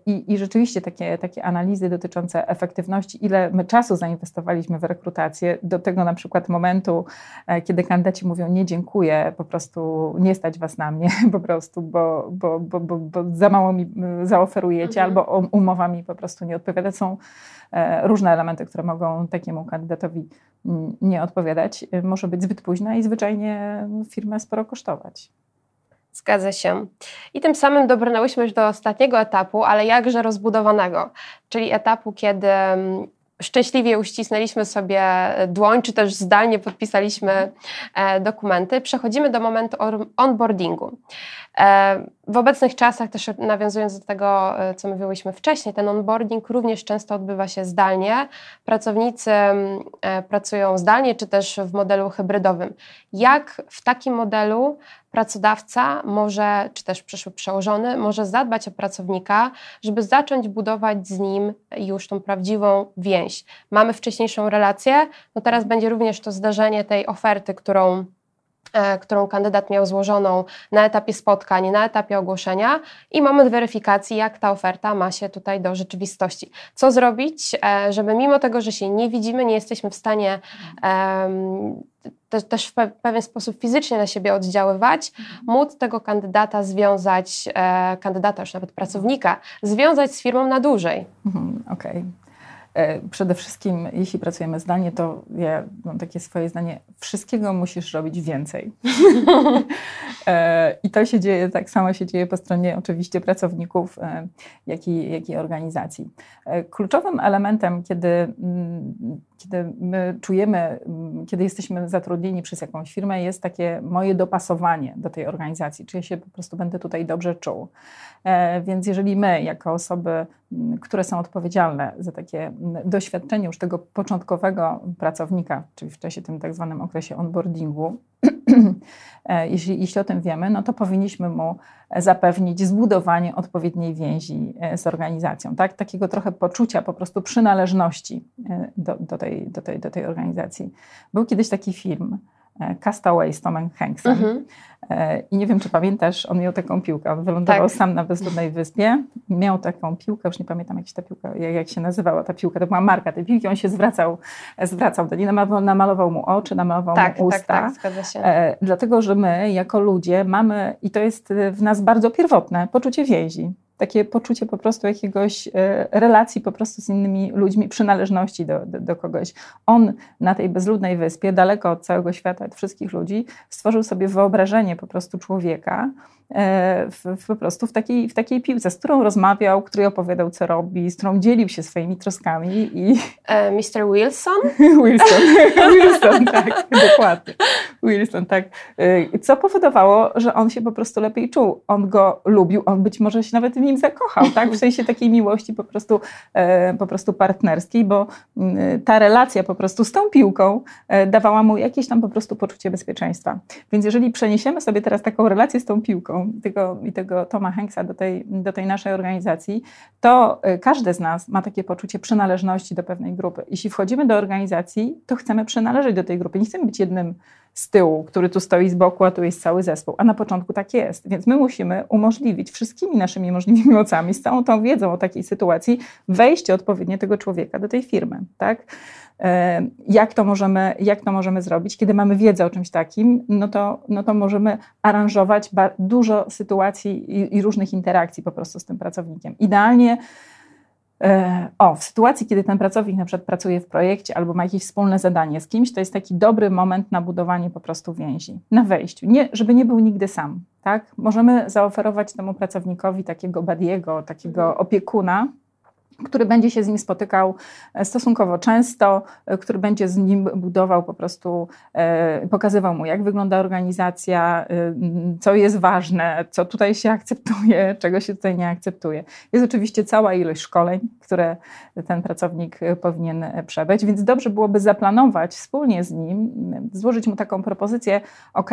i, I rzeczywiście takie, takie analizy dotyczące efektywności, ile my czasu zainwestowaliśmy w rekrutację, do tego na przykład momentu, e, kiedy kandydaci mówią nie dziękuję, po prostu nie stać was na mnie, po prostu, bo, bo, bo, bo, bo za mało mi zaoferujecie, mhm. albo umowa mi po prostu nie odpowiada. Są e, różne elementy, które mogą takiemu kandydatowi nie odpowiadać. E, może być zbyt późna i zwyczajnie firmę sporo kosztować. Zgadza się. I tym samym dobrnęłyśmy już do ostatniego etapu, ale jakże rozbudowanego, czyli etapu, kiedy mm, szczęśliwie uścisnęliśmy sobie dłoń, czy też zdalnie podpisaliśmy e, dokumenty. Przechodzimy do momentu onboardingu. E, w obecnych czasach, też nawiązując do tego, e, co mówiłyśmy wcześniej, ten onboarding również często odbywa się zdalnie. Pracownicy pracują zdalnie, czy też w modelu hybrydowym. Jak w takim modelu pracodawca może, czy też przyszły przełożony, może zadbać o pracownika, żeby zacząć budować z nim już tą prawdziwą więź. Mamy wcześniejszą relację, no teraz będzie również to zdarzenie tej oferty, którą którą kandydat miał złożoną na etapie spotkań, na etapie ogłoszenia i moment weryfikacji, jak ta oferta ma się tutaj do rzeczywistości. Co zrobić, e, żeby mimo tego, że się nie widzimy, nie jesteśmy w stanie um, też, też w pewien sposób fizycznie na siebie oddziaływać, móc tego kandydata związać, e, kandydata już nawet pracownika, związać z firmą na dłużej. Mhm, Okej. Okay. E, przede wszystkim, jeśli pracujemy zdalnie, to ja mam takie swoje zdanie, wszystkiego musisz robić więcej. E, I to się dzieje, tak samo się dzieje po stronie oczywiście pracowników, e, jak i, jak i organizacji. Kluczowym elementem, kiedy, mm, kiedy my czujemy, mm, kiedy jesteśmy zatrudnieni przez jakąś firmę, jest takie moje dopasowanie do tej organizacji, czy ja się po prostu będę tutaj dobrze czuł. Więc jeżeli my, jako osoby, mm, które są odpowiedzialne za takie doświadczenie już tego początkowego pracownika, czyli w czasie tym tak zwanym okresie onboardingu, e, jeśli, jeśli o tym wiemy, no to powinniśmy mu zapewnić zbudowanie odpowiedniej więzi e, z organizacją, tak? takiego trochę poczucia po prostu przynależności e, do, do, tej, do, tej, do tej organizacji. Był kiedyś taki film, Castaway z Tomem Hanksem. Mhm. I nie wiem, czy pamiętasz, on miał taką piłkę. On wylądował tak. sam na bezludnej wyspie. Miał taką piłkę, już nie pamiętam, jak się ta piłka, jak, się nazywała ta piłka. To była marka tej piłki. On się zwracał, zwracał do niej, namalował, mu oczy, namalował tak, mu usta. Tak, tak, zgadza się. E, dlatego, że my, jako ludzie, mamy, i to jest w nas bardzo pierwotne, poczucie więzi takie poczucie po prostu jakiegoś e, relacji po prostu z innymi ludźmi, przynależności do, do, do, kogoś. On na tej bezludnej wyspie, daleko od całego świata, od wszystkich ludzi, stworzył sobie wyobrażenie po prostu człowieka, w, w, po prostu w takiej, w takiej piłce, z którą rozmawiał, który opowiadał, co robi, z którą dzielił się swoimi troskami. I... E, Mr. Wilson? Wilson, Wilson, tak, dokładnie. Wilson, tak. E, co powodowało, że on się po prostu lepiej czuł. On go lubił, on być może się nawet w nim zakochał, tak? W sensie takiej miłości po prostu, e, po prostu partnerskiej, bo mm, ta relacja po prostu z tą piłką e, dawała mu jakieś tam po prostu poczucie bezpieczeństwa. Więc jeżeli przeniesiemy sobie teraz taką relację z tą piłką, tego, i tego Toma Hanksa do tej, do tej naszej organizacji, to y, każdy z nas ma takie poczucie przynależności do pewnej grupy. Jeśli wchodzimy do organizacji, to chcemy przynależeć do tej grupy. Nie chcemy być jednym z tyłu, który tu stoi z boku, a tu jest cały zespół. A na początku tak jest. Więc my musimy umożliwić wszystkimi naszymi możliwymi mocami, z całą tą wiedzą o takiej sytuacji, wejście odpowiednie tego człowieka do tej firmy. Tak? E, jak to, możemy, jak to możemy zrobić? Kiedy mamy wiedzę o czymś takim, no to, no to możemy aranżować dużo sytuacji i, i różnych interakcji po prostu z tym pracownikiem. Idealnie E, o, w sytuacji, kiedy ten pracownik na przykład pracuje w projekcie albo ma jakieś wspólne zadanie z kimś, to jest taki dobry moment na budowanie po prostu więzi, na wejściu, nie, żeby nie był nigdy sam. Tak? Możemy zaoferować temu pracownikowi takiego badiego, takiego opiekuna, który będzie się z nim spotykał e, stosunkowo często, e, który będzie z nim budował po prostu, e, pokazywał mu, jak wygląda organizacja, co jest ważne, co tutaj się akceptuje, czego się tutaj nie akceptuje. Jest oczywiście cała ilość szkoleń, które ten pracownik powinien przebyć, więc dobrze byłoby zaplanować wspólnie z nim, złożyć mu taką propozycję, ok,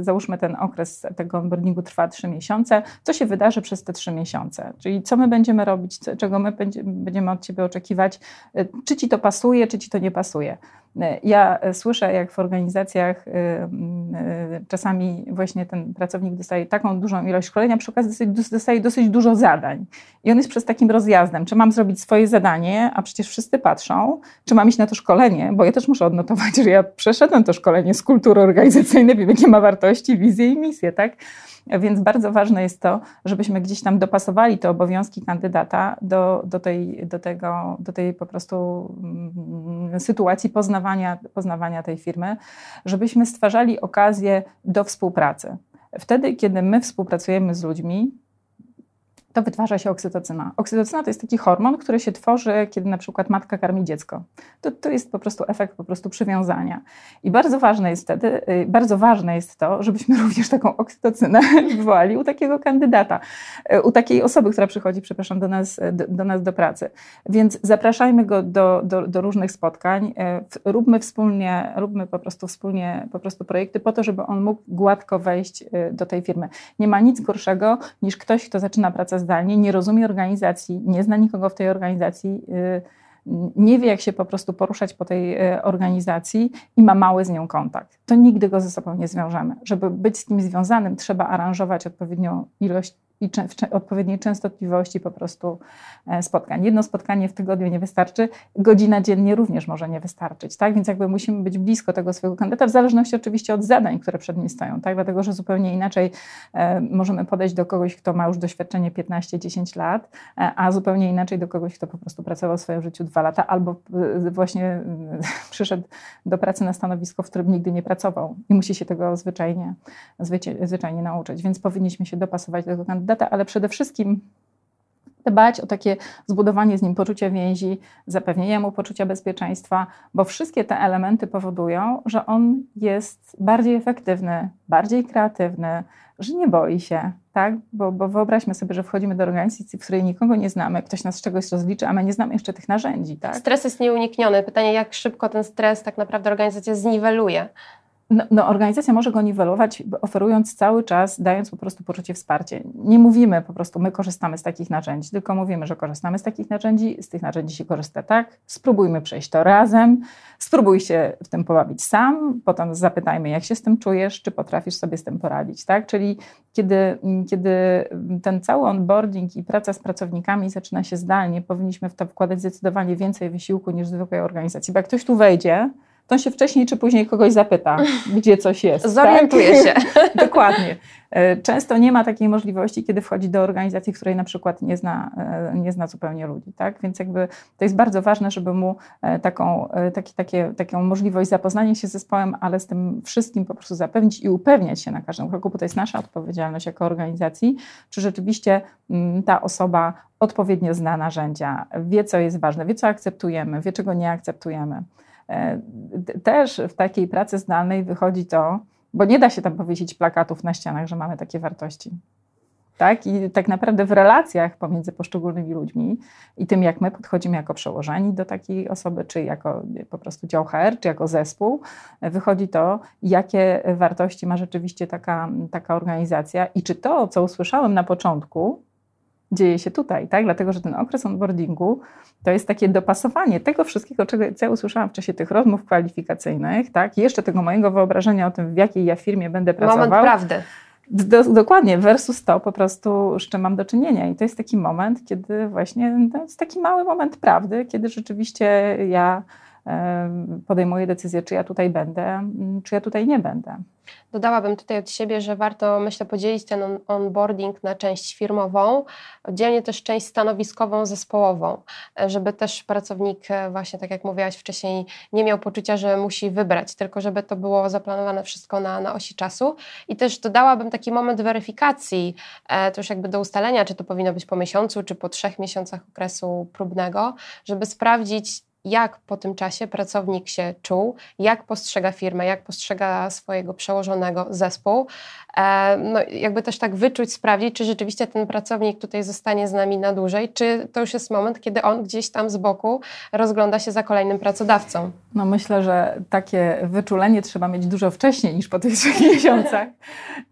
załóżmy ten okres tego onboardingu trwa trzy miesiące, co się wydarzy przez te trzy miesiące, czyli co my będziemy robić, czego my będziemy od Ciebie oczekiwać, y, czy Ci to pasuje, czy Ci to nie pasuje. Y, ja słyszę, jak w organizacjach y, czasami właśnie ten pracownik dostaje taką dużą ilość szkolenia, przy okazji dostaje dosyć dużo zadań. I on jest przez takim rozjazdem, czy mam zrobić swoje zadanie, a przecież wszyscy patrzą, czy mam iść na to szkolenie, bo ja też muszę odnotować, że ja przeszedłem to szkolenie z kultury organizacyjnej, wiem, jakie ma wartości, wizje i misje, tak? Więc bardzo ważne jest to, żebyśmy gdzieś tam dopasowali te obowiązki kandydata do, do, tej, do, tego, do tej po prostu mm, sytuacji poznawania, poznawania tej firmy, żebyśmy stwarzali okazję do współpracy. Wtedy, kiedy my współpracujemy z ludźmi, to wytwarza się oksytocyna. Oksytocyna to jest taki hormon, który się tworzy, kiedy na przykład matka karmi dziecko. To, to jest po prostu efekt po prostu przywiązania. I bardzo ważne jest wtedy, y, bardzo ważne jest to, żebyśmy również taką oksytocynę wywołali u takiego kandydata, y, u takiej osoby, która przychodzi, przepraszam, do nas do, do nas do pracy. Więc zapraszajmy go do, do, do, różnych spotkań, y, róbmy wspólnie, róbmy po prostu wspólnie po prostu projekty po to, żeby on mógł gładko wejść do tej firmy. Nie ma nic gorszego niż ktoś, kto zaczyna pracę zdalnie, nie rozumie organizacji, nie zna nikogo w tej organizacji, y, nie wie, jak się po prostu poruszać po tej y, organizacji i ma mały z nią kontakt. To nigdy go ze sobą nie zwiążemy. Żeby być z kim związanym, trzeba aranżować odpowiednią ilość i odpowiedniej częstotliwości po prostu e, spotkań. Jedno spotkanie w tygodniu nie wystarczy, godzina dziennie również może nie wystarczyć, tak? Więc jakby musimy być blisko tego swojego kandydata, w zależności oczywiście od zadań, które przed nim stoją, tak? Dlatego, że zupełnie inaczej e, możemy podejść do kogoś, kto ma już doświadczenie 15-10 lat, e, a zupełnie inaczej do kogoś, kto po prostu pracował w swoim życiu dwa lata albo właśnie przyszedł do pracy na stanowisko, w którym nigdy nie pracował i musi się tego zwyczajnie, zwyczajnie nauczyć. Więc powinniśmy się dopasować do tego kandydata kandydata, ale przede wszystkim dbać o takie zbudowanie z nim poczucia więzi, zapewnienie mu poczucia bezpieczeństwa, bo wszystkie te elementy powodują, że on jest bardziej efektywny, bardziej kreatywny, że nie boi się, tak? Bo, bo wyobraźmy sobie, że wchodzimy do organizacji, w której nikogo nie znamy, ktoś nas z czegoś rozliczy, a my nie znamy jeszcze tych narzędzi, tak? Stres jest nieunikniony. Pytanie, jak szybko ten stres tak naprawdę organizacja zniweluje. No, no, organizacja może go niwelować, oferując cały czas, dając po prostu poczucie wsparcia. Nie mówimy po prostu, my korzystamy z takich narzędzi, tylko mówimy, że korzystamy z takich narzędzi, z tych narzędzi się korzysta tak, spróbujmy przejść to razem, spróbuj się w tym pobawić sam, potem zapytajmy, jak się z tym czujesz, czy potrafisz sobie z tym poradzić, tak? Czyli kiedy, kiedy ten cały onboarding i praca z pracownikami zaczyna się zdalnie, powinniśmy w to wkładać zdecydowanie więcej wysiłku niż zwykłej organizacji, bo jak ktoś tu wejdzie, to się wcześniej czy później kogoś zapyta, gdzie coś jest. Zorientuje tak? się. Dokładnie. E, często nie ma takiej możliwości, kiedy wchodzi do organizacji, której na przykład nie zna, e, nie zna zupełnie ludzi. Tak? Więc jakby to jest bardzo ważne, żeby mu e, taką, taki, takie, taką możliwość zapoznania się z zespołem, ale z tym wszystkim po prostu zapewnić i upewniać się na każdym kroku, bo to jest nasza odpowiedzialność jako organizacji, czy rzeczywiście mm, ta osoba odpowiednio zna narzędzia, wie, co jest ważne, wie, co akceptujemy, wie, czego nie akceptujemy. E, też w takiej pracy zdalnej wychodzi to, bo nie da się tam powiesić plakatów na ścianach, że mamy takie wartości. Tak? I tak naprawdę w relacjach pomiędzy poszczególnymi ludźmi i tym, jak my podchodzimy jako przełożeni do takiej osoby, czy jako po prostu dział HR, czy jako zespół, wychodzi to, jakie wartości ma rzeczywiście taka, taka organizacja i czy to, co usłyszałem na początku, dzieje się tutaj, tak? Dlatego, że ten okres onboardingu to jest takie dopasowanie tego wszystkiego, czego ja usłyszałam w czasie tych rozmów kwalifikacyjnych, tak? Jeszcze tego mojego wyobrażenia o tym, w jakiej ja firmie będę pracował. Moment prawdy. Do, dokładnie, versus to po prostu, z czym mam do czynienia. I to jest taki moment, kiedy właśnie, to jest taki mały moment prawdy, kiedy rzeczywiście ja podejmuje decyzję, czy ja tutaj będę, czy ja tutaj nie będę. Dodałabym tutaj od siebie, że warto, myślę, podzielić ten on onboarding na część firmową, oddzielnie też część stanowiskową, zespołową, żeby też pracownik, e, właśnie tak jak mówiłaś wcześniej, nie miał poczucia, że musi wybrać, tylko żeby to było zaplanowane wszystko na, na osi czasu. I też dodałabym taki moment weryfikacji, e, to już jakby do ustalenia, czy to powinno być po miesiącu, czy po trzech miesiącach okresu próbnego, żeby sprawdzić, jak po tym czasie pracownik się czuł, jak postrzega firmę, jak postrzega swojego przełożonego zespół. E, no, jakby też tak wyczuć, sprawdzić, czy rzeczywiście ten pracownik tutaj zostanie z nami na dłużej, czy to już jest moment, kiedy on gdzieś tam z boku rozgląda się za kolejnym pracodawcą. No myślę, że takie wyczulenie trzeba mieć dużo wcześniej niż po tych trzech miesiącach,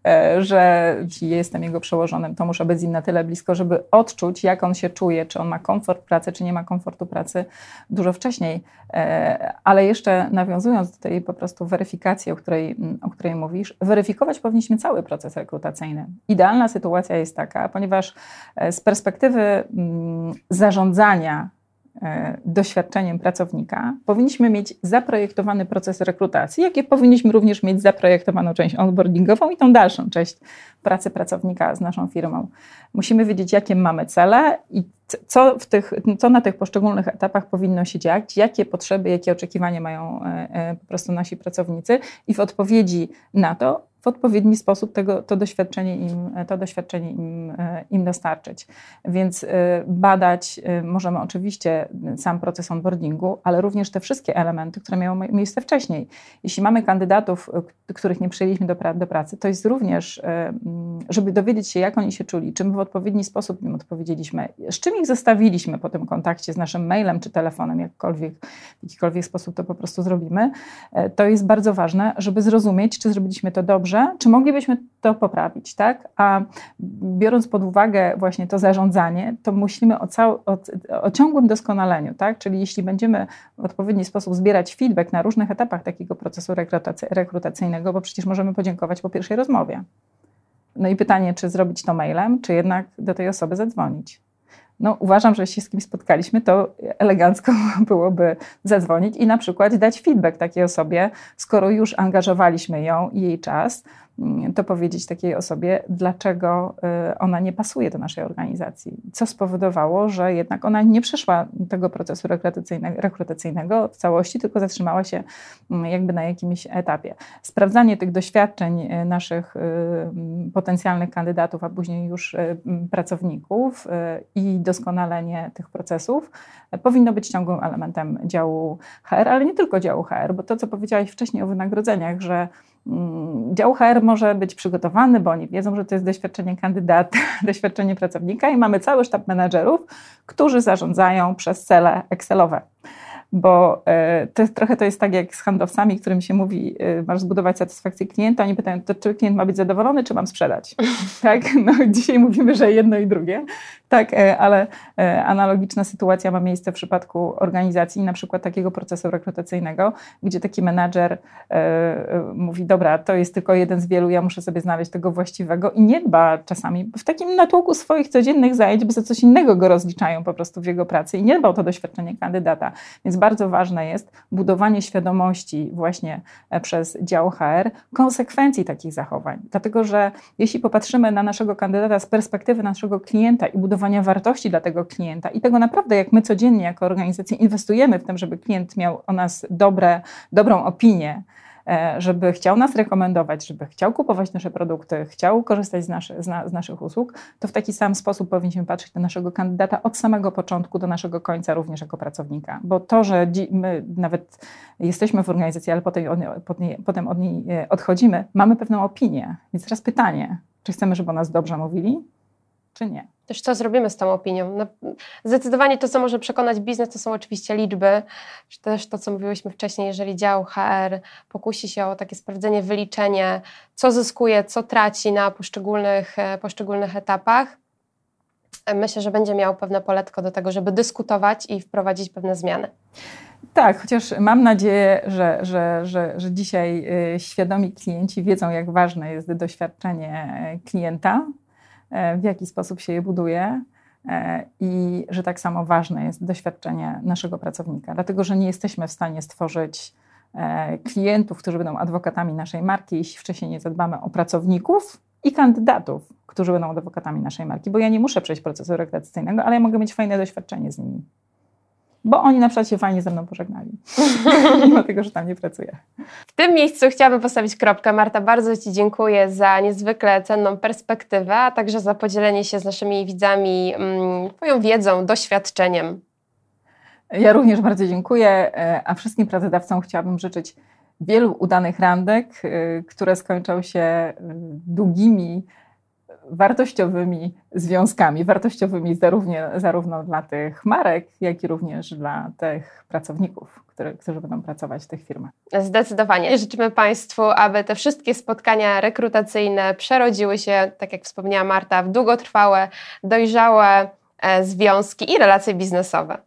e, że jeśli jestem jego przełożonym, to muszę być z nim na tyle blisko, żeby odczuć, jak on się czuje, czy on ma komfort pracy, czy nie ma komfortu pracy dużo wcześniej. E, ale jeszcze nawiązując do tej po prostu weryfikacji, o której, o której mówisz, weryfikować powinniśmy cały proces rekrutacyjny. Idealna sytuacja jest taka, ponieważ e, z perspektywy mm, zarządzania E, doświadczeniem pracownika, powinniśmy mieć zaprojektowany proces rekrutacji, jakie powinniśmy również mieć zaprojektowaną część onboardingową i tą dalszą część pracy pracownika z naszą firmą. Musimy wiedzieć, jakie mamy cele i co, w tych, co na tych poszczególnych etapach powinno się dziać, jakie potrzeby, jakie oczekiwania mają e, e, po prostu nasi pracownicy i w odpowiedzi na to w odpowiedni sposób tego, to doświadczenie, im, to doświadczenie im, e, im dostarczyć. Więc e, badać e, możemy oczywiście sam proces onboardingu, ale również te wszystkie elementy, które miały miejsce wcześniej. Jeśli mamy kandydatów, których nie przyjęliśmy do, do pracy, to jest również, żeby dowiedzieć się, jak oni się czuli, czy my w odpowiedni sposób im odpowiedzieliśmy, z czym ich zostawiliśmy po tym kontakcie z naszym mailem czy telefonem, jakkolwiek, w jakikolwiek sposób to po prostu zrobimy, to jest bardzo ważne, żeby zrozumieć, czy zrobiliśmy to dobrze, dobrze, czy moglibyśmy to poprawić, tak? A biorąc pod uwagę właśnie to zarządzanie, to myślimy o, cał, o, o ciągłym doskonaleniu, tak? Czyli jeśli będziemy w odpowiedni sposób zbierać feedback na różnych etapach takiego procesu rekrutacyjnego, bo przecież możemy podziękować po pierwszej rozmowie. No i pytanie, czy zrobić to mailem, czy jednak do tej osoby zadzwonić no, uważam, że jeśli z kimś spotkaliśmy, to elegancko byłoby zadzwonić i na przykład dać feedback takiej osobie, skoro już angażowaliśmy ją i jej czas, to powiedzieć takiej osobie, dlaczego y, ona nie pasuje do naszej organizacji. Co spowodowało, że jednak ona nie przeszła tego procesu rekrutacyjnego, w całości, tylko zatrzymała się mm, jakby na jakimś etapie. Sprawdzanie tych doświadczeń y, naszych y, mm, potencjalnych kandydatów, a później już pracowników i doskonalenie tych procesów powinno być ciągłym elementem działu HR, ale nie tylko działu HR, bo to, co powiedziałaś wcześniej o wynagrodzeniach, że Mm, dział HR może być przygotowany, bo oni wiedzą, że to jest doświadczenie kandydata, doświadczenie pracownika i mamy cały sztab menedżerów, którzy zarządzają przez cele Excelowe bo e, to jest, trochę to jest tak jak z handlowcami, którym się mówi, e, masz zbudować satysfakcję klienta, oni pytają, to czy klient ma być zadowolony, czy mam sprzedać? tak? No, dzisiaj mówimy, że jedno i drugie, tak, e, ale analogiczna sytuacja ma miejsce w przypadku organizacji, na przykład takiego procesu rekrutacyjnego, gdzie taki menadżer mówi, dobra, to jest tylko jeden z wielu, ja muszę sobie znaleźć tego właściwego i nie dba czasami w takim natłoku swoich codziennych zajęć, bo za coś innego go rozliczają po prostu w jego pracy i nie dba o to doświadczenie kandydata. Więc bardzo ważne jest budowanie świadomości właśnie e, przez dział HR konsekwencji takich zachowań. Dlatego, że jeśli popatrzymy na naszego kandydata z perspektywy naszego klienta i budowania wartości dla tego klienta i tego naprawdę, jak my codziennie jako organizacja inwestujemy w tym, żeby klient miał o nas dobre, dobrą opinię, E, żeby chciał nas rekomendować, żeby chciał kupować nasze produkty, chciał korzystać z, naszy, z, na, z naszych usług, to w taki sam sposób powinniśmy patrzeć na naszego kandydata od samego początku do naszego końca, również jako pracownika. Bo to, że my nawet jesteśmy w organizacji, ale potem, potem od niej e, odchodzimy, mamy pewną opinię. Więc teraz pytanie, czy chcemy, żeby o nas dobrze mówili, czy nie? Też co zrobimy z tą opinią. No, zdecydowanie to, co może przekonać biznes, to są oczywiście liczby, też to, co mówiłyśmy wcześniej, jeżeli dział HR pokusi się o takie sprawdzenie, wyliczenie, co zyskuje, co traci na poszczególnych, e, poszczególnych etapach, e, myślę, że będzie miał pewne poletko do tego, żeby dyskutować i wprowadzić pewne zmiany. Tak, chociaż mam nadzieję, że, że, że, że dzisiaj e, świadomi klienci wiedzą, jak ważne jest doświadczenie klienta, w jaki sposób się je buduje. E, I że tak samo ważne jest doświadczenie naszego pracownika, dlatego że nie jesteśmy w stanie stworzyć e, klientów, którzy będą adwokatami naszej marki, jeśli wcześniej nie zadbamy o pracowników i kandydatów, którzy będą adwokatami naszej marki, bo ja nie muszę przejść procesu rekrutacyjnego, ale ja mogę mieć fajne doświadczenie z nimi. Bo oni na przykład się fajnie ze mną pożegnali, mimo tego, że tam nie pracuję. W tym miejscu chciałabym postawić kropkę. Marta, bardzo Ci dziękuję za niezwykle cenną perspektywę, a także za podzielenie się z naszymi widzami mm, Twoją wiedzą, doświadczeniem. Ja również bardzo dziękuję, e, a wszystkim pracodawcom chciałabym życzyć wielu udanych randek, e, które skończą się e, długimi, wartościowymi związkami, wartościowymi zarówno, zarówno dla tych marek, jak i również dla tych pracowników, które, którzy będą pracować w tych firmach. Zdecydowanie. Życzymy Państwu, aby te wszystkie spotkania rekrutacyjne przerodziły się, tak jak wspomniała Marta, w długotrwałe, dojrzałe związki i relacje biznesowe.